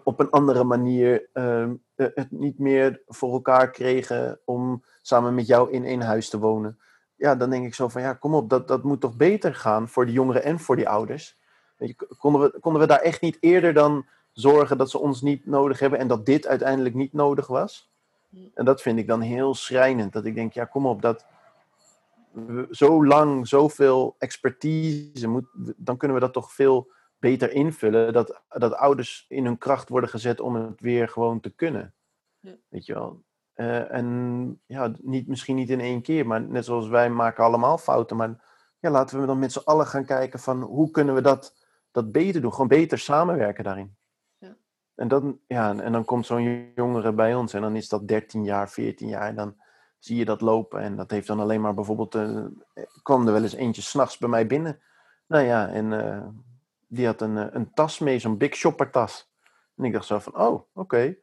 op een andere manier ehm, eh, het niet meer voor elkaar kregen om samen met jou in één huis te wonen. Ja, dan denk ik zo van ja, kom op, dat, dat moet toch beter gaan voor de jongeren en voor die ouders. Weet je, konden, we, konden we daar echt niet eerder dan zorgen dat ze ons niet nodig hebben en dat dit uiteindelijk niet nodig was? En dat vind ik dan heel schrijnend. Dat ik denk, ja, kom op, dat we zo lang zoveel expertise moet, dan kunnen we dat toch veel beter invullen. Dat, dat ouders in hun kracht worden gezet om het weer gewoon te kunnen. Ja. Weet je wel. Uh, en ja, niet, misschien niet in één keer, maar net zoals wij maken allemaal fouten. Maar ja, laten we dan met z'n allen gaan kijken van hoe kunnen we dat, dat beter doen. Gewoon beter samenwerken daarin. Ja. En, dan, ja, en dan komt zo'n jongere bij ons en dan is dat 13 jaar, 14 jaar. En dan zie je dat lopen. En dat heeft dan alleen maar bijvoorbeeld, uh, kwam er wel eens eentje s'nachts bij mij binnen. Nou ja, en uh, die had een, een tas mee, zo'n big shopper tas. En ik dacht zo van, oh, oké.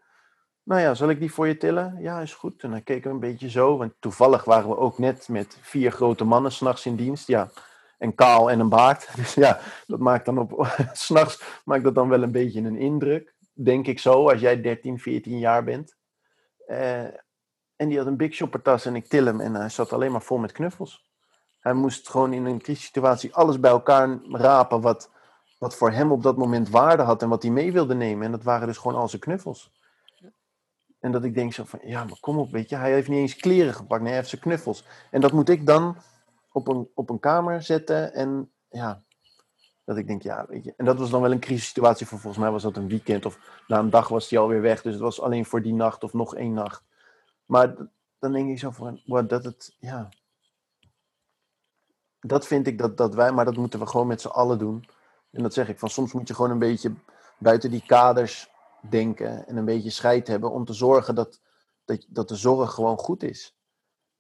Nou ja, zal ik die voor je tillen? Ja, is goed. En dan keek ik een beetje zo. Want toevallig waren we ook net met vier grote mannen s'nachts in dienst. Ja, en kaal en een baard. Dus ja, dat maakt dan op... s'nachts maakt dat dan wel een beetje een indruk. Denk ik zo, als jij 13, 14 jaar bent. Uh, en die had een Big Shopper tas en ik til hem. En hij zat alleen maar vol met knuffels. Hij moest gewoon in een crisissituatie alles bij elkaar rapen wat, wat voor hem op dat moment waarde had en wat hij mee wilde nemen. En dat waren dus gewoon al zijn knuffels. En dat ik denk zo van, ja, maar kom op, weet je, hij heeft niet eens kleren gepakt, nee, hij heeft zijn knuffels. En dat moet ik dan op een, op een kamer zetten en ja, dat ik denk, ja, weet je. En dat was dan wel een crisissituatie voor, volgens mij was dat een weekend of na een dag was hij alweer weg. Dus het was alleen voor die nacht of nog één nacht. Maar dan denk ik zo van, dat het, ja. Dat vind ik dat, dat wij, maar dat moeten we gewoon met z'n allen doen. En dat zeg ik, van soms moet je gewoon een beetje buiten die kaders denken en een beetje scheid hebben om te zorgen dat, dat, dat de zorg gewoon goed is.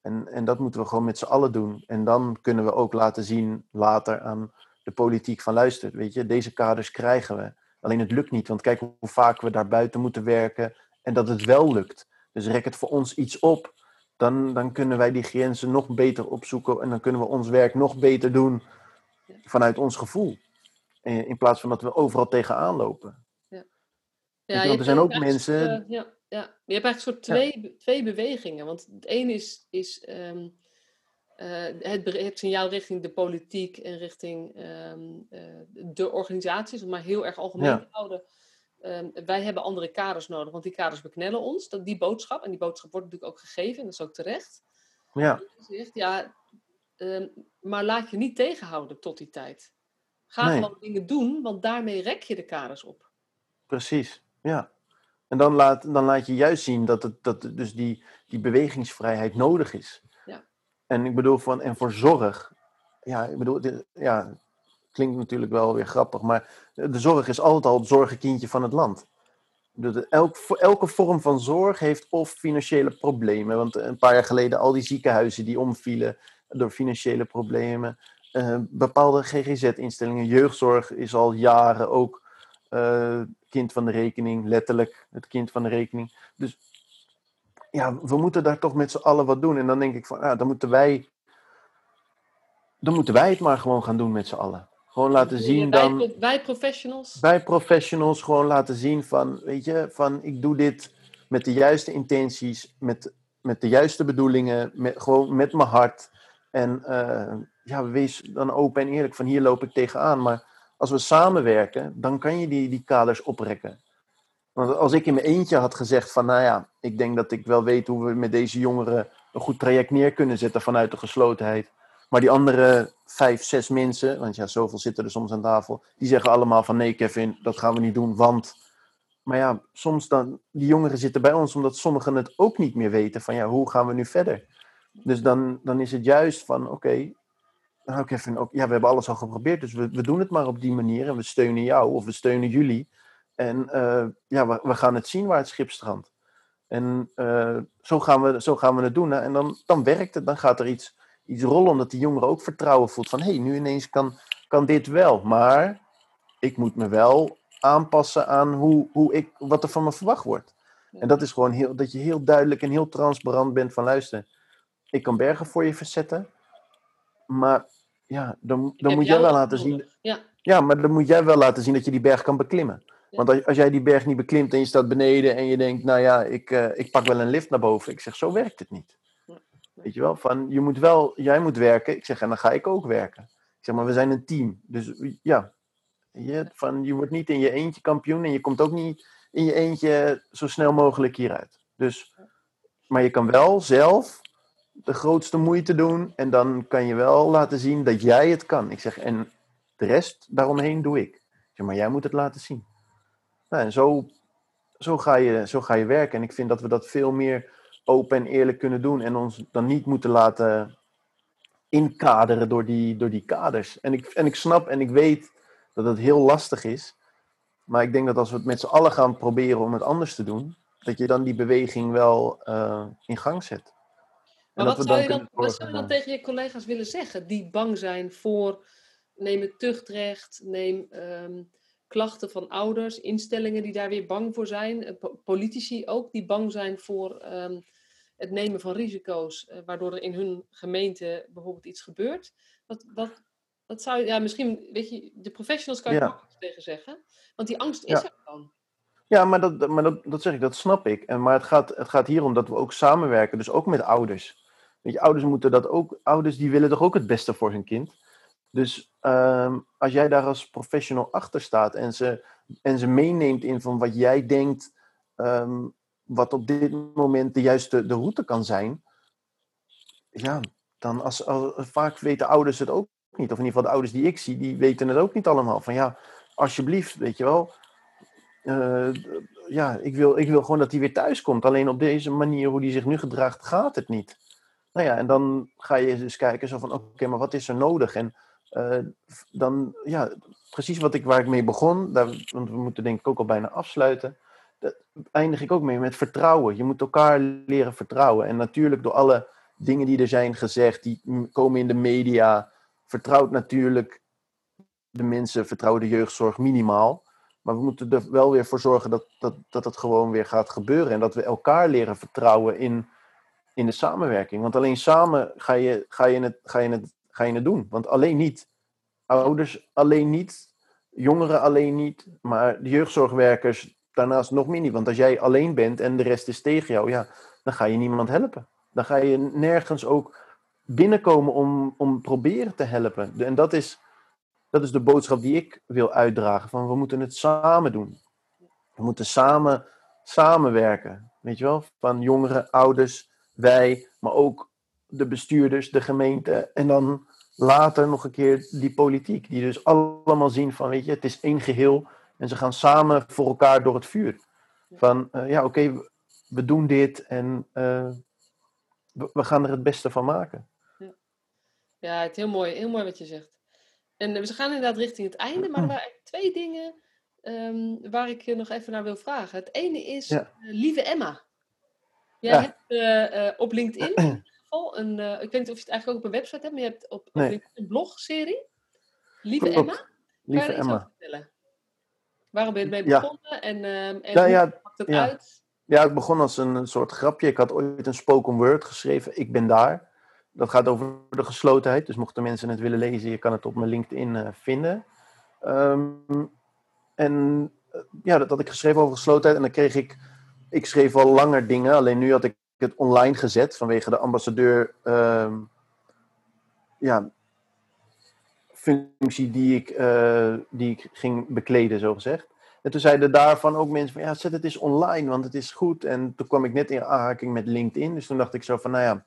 En, en dat moeten we gewoon met z'n allen doen. En dan kunnen we ook laten zien later aan de politiek van luister, weet je, deze kaders krijgen we. Alleen het lukt niet, want kijk hoe vaak we daar buiten moeten werken en dat het wel lukt. Dus rek het voor ons iets op, dan, dan kunnen wij die grenzen nog beter opzoeken en dan kunnen we ons werk nog beter doen vanuit ons gevoel. In plaats van dat we overal tegenaan lopen. Ja. Want er zijn ook mensen. Uh, ja, ja, je hebt eigenlijk soort twee, twee bewegingen. Want het ene is, is um, uh, het, het signaal richting de politiek en richting um, uh, de organisaties, om maar heel erg algemeen te houden. Um, wij hebben andere kaders nodig, want die kaders beknellen ons. Dat, die boodschap, en die boodschap wordt natuurlijk ook gegeven, en dat is ook terecht. Ja. Zegt, ja maar laat je niet tegenhouden tot die tijd. Ga nee. gewoon dingen doen, want daarmee rek je de kaders op. Precies, ja. En dan laat, dan laat je juist zien dat, het, dat dus die, die bewegingsvrijheid nodig is. Ja. En ik bedoel, van, en voor zorg, ja, ik bedoel, ja, klinkt natuurlijk wel weer grappig, maar de zorg is altijd al het zorgenkindje van het land. Elk, elke vorm van zorg heeft of financiële problemen. Want een paar jaar geleden al die ziekenhuizen die omvielen door financiële problemen. Uh, bepaalde GGZ-instellingen, jeugdzorg is al jaren ook uh, kind van de rekening, letterlijk het kind van de rekening. Dus ja, we moeten daar toch met z'n allen wat doen. En dan denk ik van, nou, dan moeten wij, dan moeten wij het maar gewoon gaan doen met z'n allen. Gewoon laten zien wij, dan... Wij professionals? Wij professionals gewoon laten zien van, weet je, van ik doe dit met de juiste intenties, met, met de juiste bedoelingen, met, gewoon met mijn hart. En uh, ja, wees dan open en eerlijk van hier loop ik tegenaan. Maar als we samenwerken, dan kan je die, die kaders oprekken. Want als ik in mijn eentje had gezegd van, nou ja, ik denk dat ik wel weet hoe we met deze jongeren een goed traject neer kunnen zetten vanuit de geslotenheid. Maar die andere vijf, zes mensen, want ja, zoveel zitten er soms aan tafel, die zeggen allemaal van nee Kevin, dat gaan we niet doen, want... Maar ja, soms dan, die jongeren zitten bij ons omdat sommigen het ook niet meer weten van ja, hoe gaan we nu verder? Dus dan, dan is het juist van oké, Kevin, ook, ja, we hebben alles al geprobeerd, dus we, we doen het maar op die manier en we steunen jou of we steunen jullie. En uh, ja, we, we, gaan het zien waar het schip strandt. En uh, zo, gaan we, zo gaan we het doen. En dan, dan werkt het, dan gaat er iets, iets rollen, omdat die jongere ook vertrouwen voelt van hé, hey, nu ineens kan, kan dit wel. Maar ik moet me wel aanpassen aan hoe, hoe ik, wat er van me verwacht wordt. En dat is gewoon heel, dat je heel duidelijk en heel transparant bent van luister, ik kan bergen voor je verzetten, maar ja, dan, dan moet jij wel laten zien. Ja. ja, maar dan moet jij wel laten zien dat je die berg kan beklimmen. Want als, als jij die berg niet beklimt en je staat beneden en je denkt, nou ja, ik, uh, ik pak wel een lift naar boven. Ik zeg, zo werkt het niet. Weet je wel, van je moet wel, jij moet werken. Ik zeg, en dan ga ik ook werken. Ik zeg maar, we zijn een team. Dus ja, je, van, je wordt niet in je eentje kampioen en je komt ook niet in je eentje zo snel mogelijk hieruit. Dus, maar je kan wel zelf de grootste moeite doen en dan kan je wel laten zien dat jij het kan. Ik zeg, en de rest daaromheen doe ik. zeg, maar jij moet het laten zien. Nou, en zo, zo, ga je, zo ga je werken. En ik vind dat we dat veel meer open en eerlijk kunnen doen en ons dan niet moeten laten inkaderen door die, door die kaders. En ik, en ik snap en ik weet dat het heel lastig is. Maar ik denk dat als we het met z'n allen gaan proberen om het anders te doen, dat je dan die beweging wel uh, in gang zet. Maar wat zou, je dan, wat zou je dan tegen je collega's willen zeggen die bang zijn voor neem het tuchtrecht, neem um, klachten van ouders, instellingen die daar weer bang voor zijn, eh, politici ook die bang zijn voor um, het nemen van risico's, uh, waardoor er in hun gemeente bijvoorbeeld iets gebeurt. Wat, wat, wat zou je, ja, misschien, weet je, de professionals kan je ja. tegen zeggen, want die angst is ja. er dan. Ja, maar, dat, maar dat, dat zeg ik, dat snap ik. En, maar het gaat, het gaat hier om dat we ook samenwerken, dus ook met ouders. Weet je, ouders moeten dat ook, ouders die willen toch ook het beste voor hun kind. Dus um, als jij daar als professional achter staat en ze, en ze meeneemt in van wat jij denkt, um, wat op dit moment de juiste de route kan zijn, ja, dan als, als, vaak weten ouders het ook niet. Of in ieder geval de ouders die ik zie, die weten het ook niet allemaal. Van ja, alsjeblieft, weet je wel. Uh, ja, ik wil, ik wil gewoon dat hij weer thuis komt. Alleen op deze manier, hoe hij zich nu gedraagt, gaat het niet. Nou ja, en dan ga je dus kijken zo van, oké, maar wat is er nodig? En uh, dan, ja, precies wat ik, waar ik mee begon, want we moeten denk ik ook al bijna afsluiten, dat eindig ik ook mee met vertrouwen. Je moet elkaar leren vertrouwen. En natuurlijk door alle dingen die er zijn gezegd, die komen in de media, vertrouwt natuurlijk de mensen, vertrouwen de jeugdzorg minimaal. Maar we moeten er wel weer voor zorgen dat, dat, dat het gewoon weer gaat gebeuren. En dat we elkaar leren vertrouwen in, in de samenwerking. Want alleen samen ga je, ga, je het, ga, je het, ga je het doen. Want alleen niet. Ouders alleen niet. Jongeren alleen niet. Maar de jeugdzorgwerkers daarnaast nog meer niet. Want als jij alleen bent en de rest is tegen jou, ja, dan ga je niemand helpen. Dan ga je nergens ook binnenkomen om, om proberen te helpen. En dat is, dat is de boodschap die ik wil uitdragen. Van we moeten het samen doen. We moeten samen samenwerken. Weet je wel? Van jongeren, ouders, wij, maar ook de bestuurders, de gemeente. En dan later nog een keer die politiek. Die dus allemaal zien van, weet je, het is één geheel. En ze gaan samen voor elkaar door het vuur. Van, uh, ja, oké, we doen dit en we, we, gaan er het beste van maken. Ja, ja het is heel mooi, heel mooi wat je zegt. En we gaan inderdaad richting het einde, maar er waren twee dingen um, waar ik je nog even naar wil vragen. Het ene is, ja. uh, lieve Emma. Jij ja. hebt uh, op LinkedIn in ieder geval een, ik weet niet of je het eigenlijk ook op een website hebt, maar je hebt op, op nee. een blogserie. Lieve Klopt. Emma. Lieve kan je er iets Emma. over vertellen? Waarom ben je ermee Ja. begonnen en, ehm, en Ja, hoe pakt het uit? Ja, ik begon als een soort grapje. Ik had ooit een spoken word geschreven. Ik ben daar. Dat gaat over de geslotenheid. Dus mochten mensen het willen lezen, je kan het op mijn LinkedIn eh, vinden. Ehm, en eh, ja, dat had ik geschreven over geslotenheid. En dan kreeg ik... Ik schreef al langer dingen. Alleen nu had ik het online gezet vanwege de ambassadeur... ehm, ja, functie die ik, eh, die ik ging bekleden, zo gezegd. En toen zeiden daarvan ook mensen van ja, zet het eens online, want het is goed. En toen kwam ik net in aanraking met LinkedIn. Dus toen dacht ik zo van, nou ja,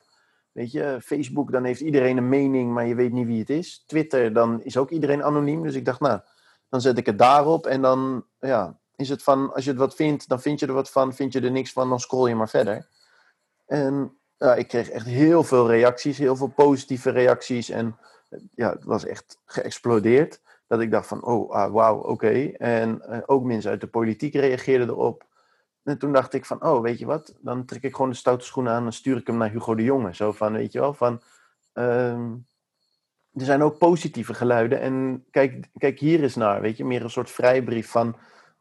weet je, Facebook, dan heeft iedereen een mening, maar je weet niet wie het is. Twitter, dan is ook iedereen anoniem. Dus ik dacht, nou, dan zet ik het daarop. En dan, ja, is het van, als je het wat vindt, dan vind je er wat van. Vind je er niks van, dan scroll je maar verder. En ja, ik kreeg echt heel veel reacties, heel veel positieve reacties. En ja, het was echt geëxplodeerd. Dat ik dacht van, oh, ah, wauw, oké. En eh, ook mensen uit de politiek reageerden erop. En toen dacht ik van, oh, weet je wat? Dan trek ik gewoon de stoute schoenen aan en stuur ik hem naar Hugo de Jonge. Zo van, weet je wel, van... ehm, er zijn ook positieve geluiden. En kijk, kijk hier eens naar, weet je. Meer een soort vrijbrief van...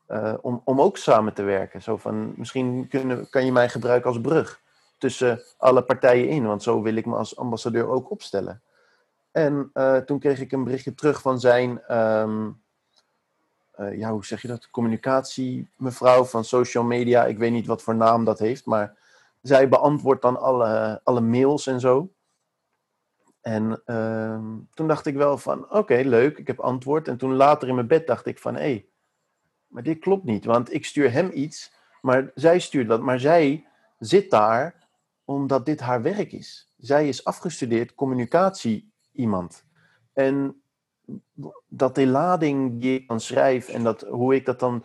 eh, om, om ook samen te werken. Zo van, misschien kunnen, kan je mij gebruiken als brug tussen alle partijen in, want zo wil ik me als ambassadeur ook opstellen. En eh, toen kreeg ik een berichtje terug van zijn, ehm, eh, ja, hoe zeg je dat? Communicatie, mevrouw van social media. Ik weet niet wat voor naam dat heeft, maar zij beantwoordt dan alle, alle mails en zo. En ehm, toen dacht ik wel van, oké, leuk, ik heb antwoord. En toen later in mijn bed dacht ik van, hé, hey, maar dit klopt niet, want ik stuur hem iets, maar zij stuurt wat. Maar zij zit daar omdat dit haar werk is. Zij is afgestudeerd communicatie iemand. En dat die lading die ik dan schrijf en dat, hoe ik dat dan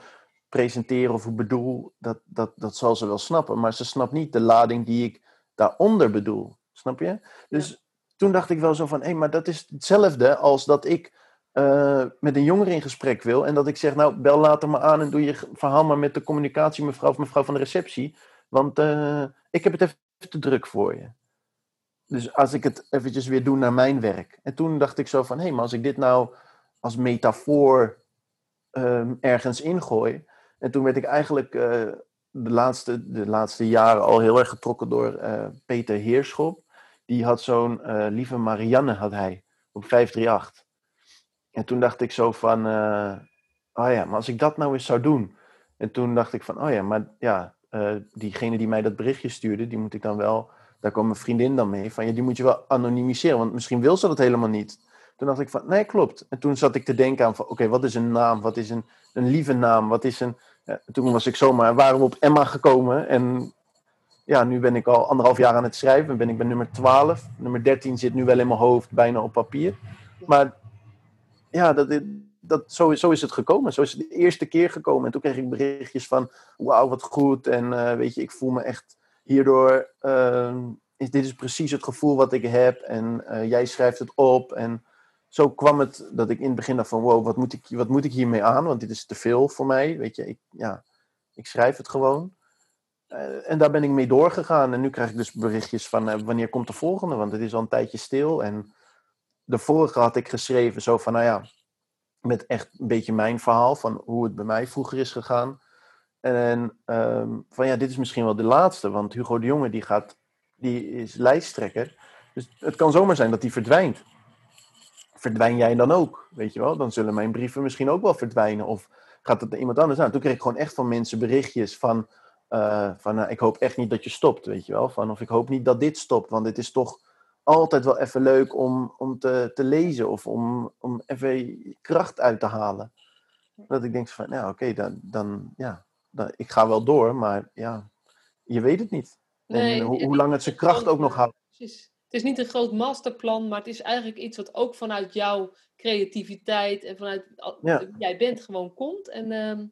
presenteer of bedoel, dat, dat, dat zal ze wel snappen. Maar ze snapt niet de lading die ik daaronder bedoel. Snap je? Dus toen dacht ik wel zo van, hé, hey, maar dat is hetzelfde als dat ik uh, met een jongere in gesprek wil. En dat ik zeg, nou, bel later maar aan en doe je verhaal maar met de communicatie, mevrouw of mevrouw van de receptie. Want uh, ik heb het even te druk voor je. Dus als ik het eventjes weer doe naar mijn werk. En toen dacht ik zo van, hé, hey, maar als ik dit nou als metafoor um, ergens ingooi. En toen werd ik eigenlijk uh, de, laatste, de laatste jaren al heel erg getrokken door Peter Heerschop. Die had zo'n lieve Marianne, had hij, op 538. En toen dacht ik zo van, oh ja, maar als ik dat nou eens zou doen. En toen dacht ik van, oh ja, maar ja, diegene die mij dat berichtje stuurde, die moet ik dan wel, daar kwam mijn vriendin dan mee, van ja, die moet je wel anonimiseren, want misschien wil ze dat helemaal niet. Toen dacht ik van, nee, klopt. En toen zat ik te denken aan van, oké, wat is een naam? Wat is een, een lieve naam? Wat is een... Toen was ik zomaar, we op Emma gekomen en ja, nu ben ik al anderhalf jaar aan het schrijven. Ben ik bij nummer 12. Nummer 13 zit nu wel in mijn hoofd, bijna op papier. Maar ja, dat, dat, zo, zo is het gekomen. Zo is het de eerste keer gekomen. En toen kreeg ik berichtjes van, wauw, wat goed. En uh, weet je, ik voel me echt hierdoor, uh, is, dit is precies het gevoel wat ik heb. En uh, jij schrijft het op. En zo kwam het dat ik in het begin dacht van, wow, wat moet ik, wat moet ik hiermee aan? Want dit is te veel voor mij. Weet je, ik, ja, ik schrijf het gewoon. Uh, en daar ben ik mee doorgegaan. En nu krijg ik dus berichtjes van, wanneer komt de volgende? Want het is al een tijdje stil. En de vorige had ik geschreven zo van, nou ja, met echt een beetje mijn verhaal van hoe het bij mij vroeger is gegaan. En um, van ja, dit is misschien wel de laatste, want Hugo de Jonge die gaat, die is lijsttrekker. Dus het kan zomaar zijn dat die verdwijnt. Verdwijn jij dan ook, weet je wel? Dan zullen mijn brieven misschien ook wel verdwijnen. Of gaat het naar iemand anders aan? Toen kreeg ik gewoon echt van mensen berichtjes van, uh, van nou, ik hoop echt niet dat je stopt, weet je wel? Van, of ik hoop niet dat dit stopt, want dit is toch altijd wel even leuk om, om te, te lezen of om, om even kracht uit te halen. Dat ik denk van, nou oké, dan, dan, ja, dan, ik ga wel door, maar ja, je weet het niet. Nee, en hoe, hoe lang het zijn kracht ook nog houdt. Precies. Het is niet een groot masterplan, maar het is eigenlijk iets wat ook vanuit jouw creativiteit en vanuit ja. wie jij bent gewoon komt. En uh,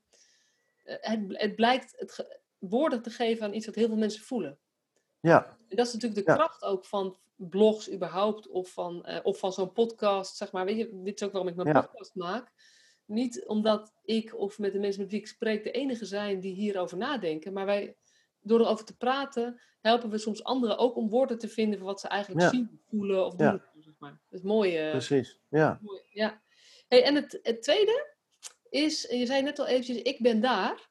het, het blijkt het woorden te geven aan iets wat heel veel mensen voelen. Ja. En dat is natuurlijk de ja. kracht ook van, blogs überhaupt of van, uh, of van zo'n podcast, zeg maar. Weet je, dit is ook waarom ik mijn ja. podcast maak. Niet omdat ik of met de mensen met wie ik spreek de enige zijn die hierover nadenken, maar wij, door erover te praten, helpen we soms anderen ook om woorden te vinden voor wat ze eigenlijk ja. zien, voelen of doen. Ja. Zeg maar. Dat is mooi. Uh, Precies, ja. Mooi, ja. Hey, en het, het tweede is, je zei net al eventjes, ik ben daar.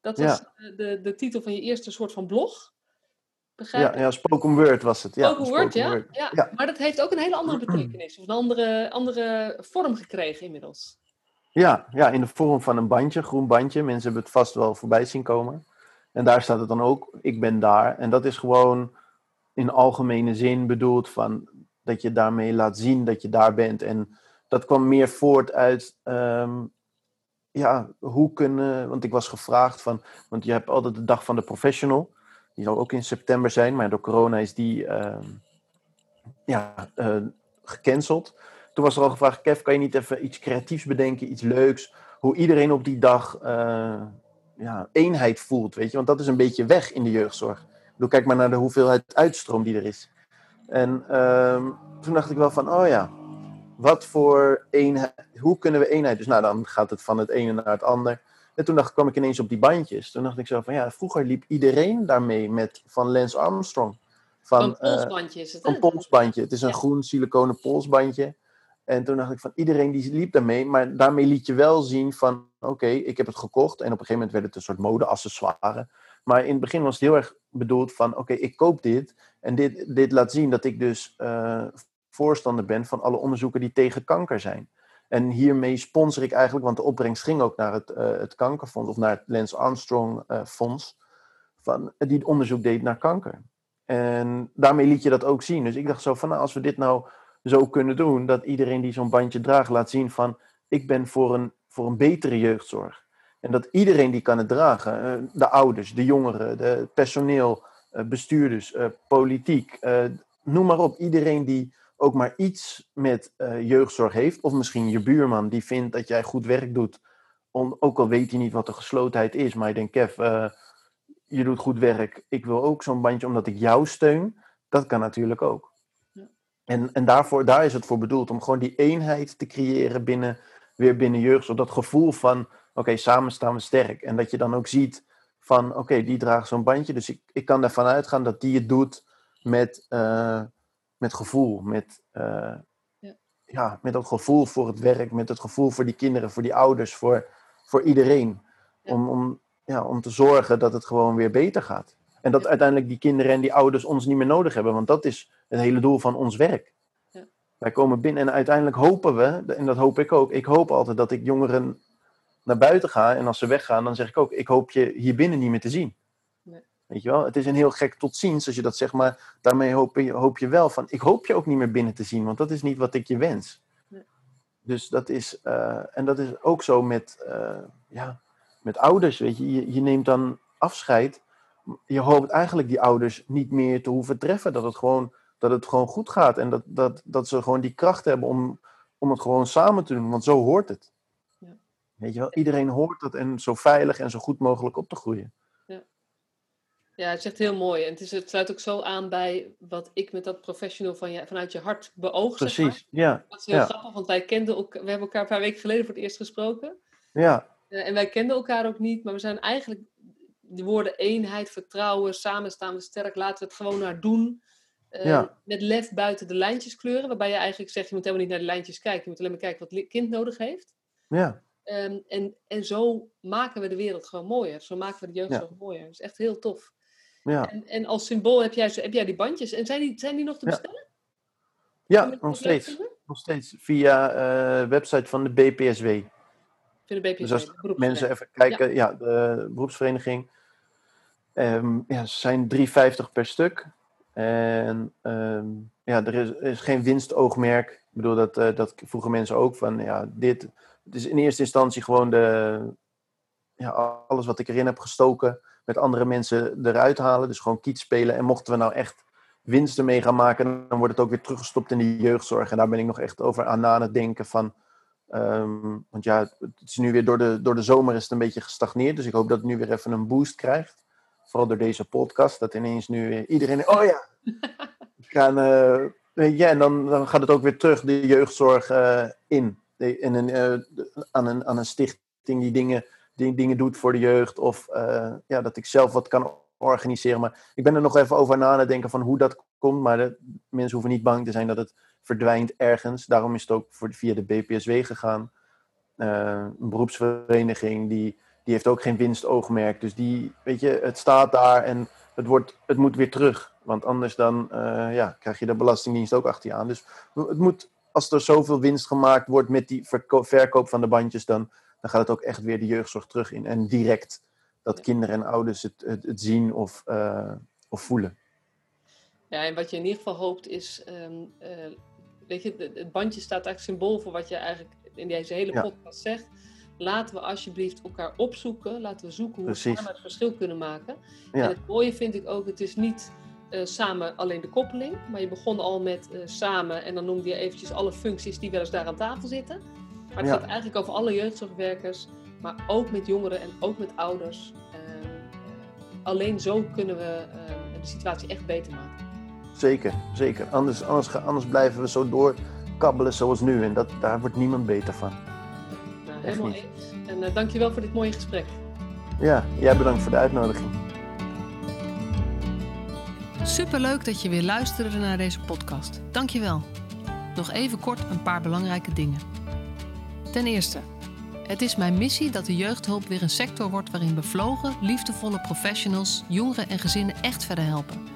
Dat was de, de titel van je eerste soort van blog. Begrijp ja, ja, spoken word was het. Ja, spoken word, ja, word. ja. ja. Maar dat heeft ook een hele andere betekenis. Of een andere, andere vorm gekregen inmiddels. Ja, ja, in de vorm van een bandje, groen bandje. Mensen hebben het vast wel voorbij zien komen. En daar staat het dan ook, ik ben daar. En dat is gewoon in algemene zin bedoeld van dat je daarmee laat zien dat je daar bent. En dat kwam meer voort uit, um, ja, hoe kunnen, want ik was gevraagd van, want je hebt altijd de dag van de professional. Die zal ook in september zijn, maar door corona is die uh, ja, uh, gecanceld. Toen was er al gevraagd, Kev, kan je niet even iets creatiefs bedenken, iets leuks? Hoe iedereen op die dag uh, ja, eenheid voelt, weet je? Want dat is een beetje weg in de jeugdzorg. Ik bedoel, kijk maar naar de hoeveelheid uitstroom die er is. En uh, toen dacht ik wel van, oh ja, wat voor eenheid, hoe kunnen we eenheid? Dus nou, dan gaat het van het ene naar het ander. En toen dacht, kwam ik ineens op die bandjes. Toen dacht ik zo van, ja, vroeger liep iedereen daarmee met van Lance Armstrong. Van, een polsbandje is het, Een polsbandje. Het is een ja. groen siliconen polsbandje. En toen dacht ik van iedereen die liep daarmee, maar daarmee liet je wel zien van oké, ik heb het gekocht. En op een gegeven moment werd het een soort mode-accessoire. Maar in het begin was het heel erg bedoeld van oké, ik koop dit. En dit, dit laat zien dat ik dus uh, voorstander ben van alle onderzoeken die tegen kanker zijn. En hiermee sponsor ik eigenlijk, want de opbrengst ging ook naar het, uh, het kankerfonds of naar het Lance Armstrong uh, fonds, van, die onderzoek deed naar kanker. En daarmee liet je dat ook zien. Dus ik dacht zo van, nou, als we dit nou zo kunnen doen, dat iedereen die zo'n bandje draagt laat zien van, ik ben voor een, voor een betere jeugdzorg. En dat iedereen die kan het dragen, uh, de ouders, de jongeren, de personeel, bestuurders, politiek, noem maar op, iedereen die ook maar iets met jeugdzorg heeft, of misschien je buurman die vindt dat jij goed werk doet, ook al weet hij niet wat de geslotenheid is, maar je denkt, Kev, je doet goed werk, ik wil ook zo'n bandje omdat ik jou steun, dat kan natuurlijk ook. En, en daarvoor, daar is het voor bedoeld, om gewoon die eenheid te creëren binnen, weer binnen jeugdzorg, dat gevoel van, oké, okay, samen staan we sterk. En dat je dan ook ziet van, oké, okay, die draagt zo'n bandje, dus ik, ik kan ervan uitgaan dat die het doet met... Uh, met gevoel, met, uh, ja. ja. met dat gevoel voor het werk, met het gevoel voor die kinderen, voor die ouders, voor, voor iedereen. Ja. Om, om, ja, om te zorgen dat het gewoon weer beter gaat. En dat uiteindelijk die kinderen en die ouders ons niet meer nodig hebben, want dat is het hele doel van ons werk. Wij komen binnen en uiteindelijk hopen we, en dat hoop ik ook, ik hoop altijd dat ik jongeren naar buiten ga en als ze weggaan, dan zeg ik ook, ik hoop je hier binnen niet meer te zien. Weet je wel? Het is een heel gek tot ziens als je dat zegt, maar daarmee hoop je, hoop je wel van, ik hoop je ook niet meer binnen te zien, want dat is niet wat ik je wens. Nee. Dus dat is, uh, en dat is ook zo met, uh, ja, met ouders, weet je. je. Je neemt dan afscheid, je hoopt eigenlijk die ouders niet meer te hoeven treffen, dat het gewoon, dat het gewoon goed gaat en dat, dat, dat ze gewoon die kracht hebben om, om het gewoon samen te doen, want zo hoort het. Ja. Weet je wel, iedereen hoort dat en zo veilig en zo goed mogelijk op te groeien. Ja, het is echt heel mooi. En het, is, het sluit ook zo aan bij wat ik met dat professional van je, vanuit je hart beoog. Precies, zeg maar. ja. Dat is heel ja. grappig, want wij kenden ook, we hebben elkaar een paar weken geleden voor het eerst gesproken. Ja. Uh, en wij kenden elkaar ook niet, maar we zijn eigenlijk de woorden eenheid, vertrouwen, samen staan we sterk, laten we het gewoon naar doen. Uh, ja. Met lef buiten de lijntjes kleuren, waarbij je eigenlijk zegt, je moet helemaal niet naar de lijntjes kijken, je moet alleen maar kijken wat het kind nodig heeft. Ja. Um, en, en zo maken we de wereld gewoon mooier. Zo maken we de jeugdzorg ja. mooier. Dat is echt heel tof. Ja. En, en, als symbool heb jij, heb jij die bandjes. En zijn die, zijn die nog te bestellen? Ja, ja nog steeds. Nog steeds. Via uh, website van de BPSW. De dus als mensen even kijken, ja, ja de beroepsvereniging. Um, ja, ze zijn 3,50 per stuk. En um, ja, er is, is, geen winstoogmerk. Ik bedoel, dat, uh, dat vroegen mensen ook van, ja, dit... Het is in eerste instantie gewoon de, ja, alles wat ik erin heb gestoken met andere mensen eruit halen. Dus gewoon kiet spelen. En mochten we nou echt winsten mee gaan maken, dan wordt het ook weer teruggestopt in de jeugdzorg. En daar ben ik nog echt over aan na het denken van. Um, want ja, het is nu weer door de, door de zomer is het een beetje gestagneerd. Dus ik hoop dat het nu weer even een boost krijgt. Vooral door deze podcast. Dat ineens nu iedereen. Oh ja! gaan, uh, ja, en dan, dan gaat het ook weer terug de jeugdzorg uh, in. in een, uh, aan, een, aan een stichting die dingen die dingen doet voor de jeugd. Of ja, dat ik zelf wat kan organiseren. Maar ik ben er nog even over na te denken van hoe dat komt. Maar de, mensen hoeven niet bang te zijn dat het verdwijnt ergens. Daarom is het ook voor, via de BPSW gegaan. Uh, een beroepsvereniging die, die heeft ook geen winstoogmerk. Dus die, weet je, het staat daar en het, wordt, het moet weer terug. Want anders dan uh, ja, krijg je de Belastingdienst ook achter je aan. Dus het moet, als er zoveel winst gemaakt wordt met die verkoop van de bandjes, dan dan gaat het ook echt weer de jeugdzorg terug in. En direct dat kinderen en ouders het, het, het zien of, uh, of voelen. Ja, en wat je in ieder geval hoopt is, um, uh, weet je, het bandje staat eigenlijk symbool voor wat je eigenlijk in deze hele ja. podcast zegt. Laten we alsjeblieft elkaar opzoeken. Laten we zoeken hoe Precies. we samen het verschil kunnen maken. Ja. En het mooie vind ik ook, het is niet uh, samen alleen de koppeling. Maar je begon al met uh, samen en dan noemde je eventjes alle functies die wel eens daar aan tafel zitten. Maar het ja. gaat eigenlijk over alle jeugdzorgwerkers, maar ook met jongeren en ook met ouders. Uh, alleen zo kunnen we de situatie echt beter maken. Zeker, zeker. Anders, anders, anders blijven we zo doorkabbelen zoals nu en dat, daar wordt niemand beter van. Nou, helemaal eens. En uh, dankjewel voor dit mooie gesprek. Ja, jij bedankt voor de uitnodiging. Superleuk dat je weer luisterde naar deze podcast. Dankjewel. Nog even kort een paar belangrijke dingen. Ten eerste, het is mijn missie dat de jeugdhulp weer een sector wordt waarin bevlogen, liefdevolle professionals jongeren en gezinnen echt verder helpen.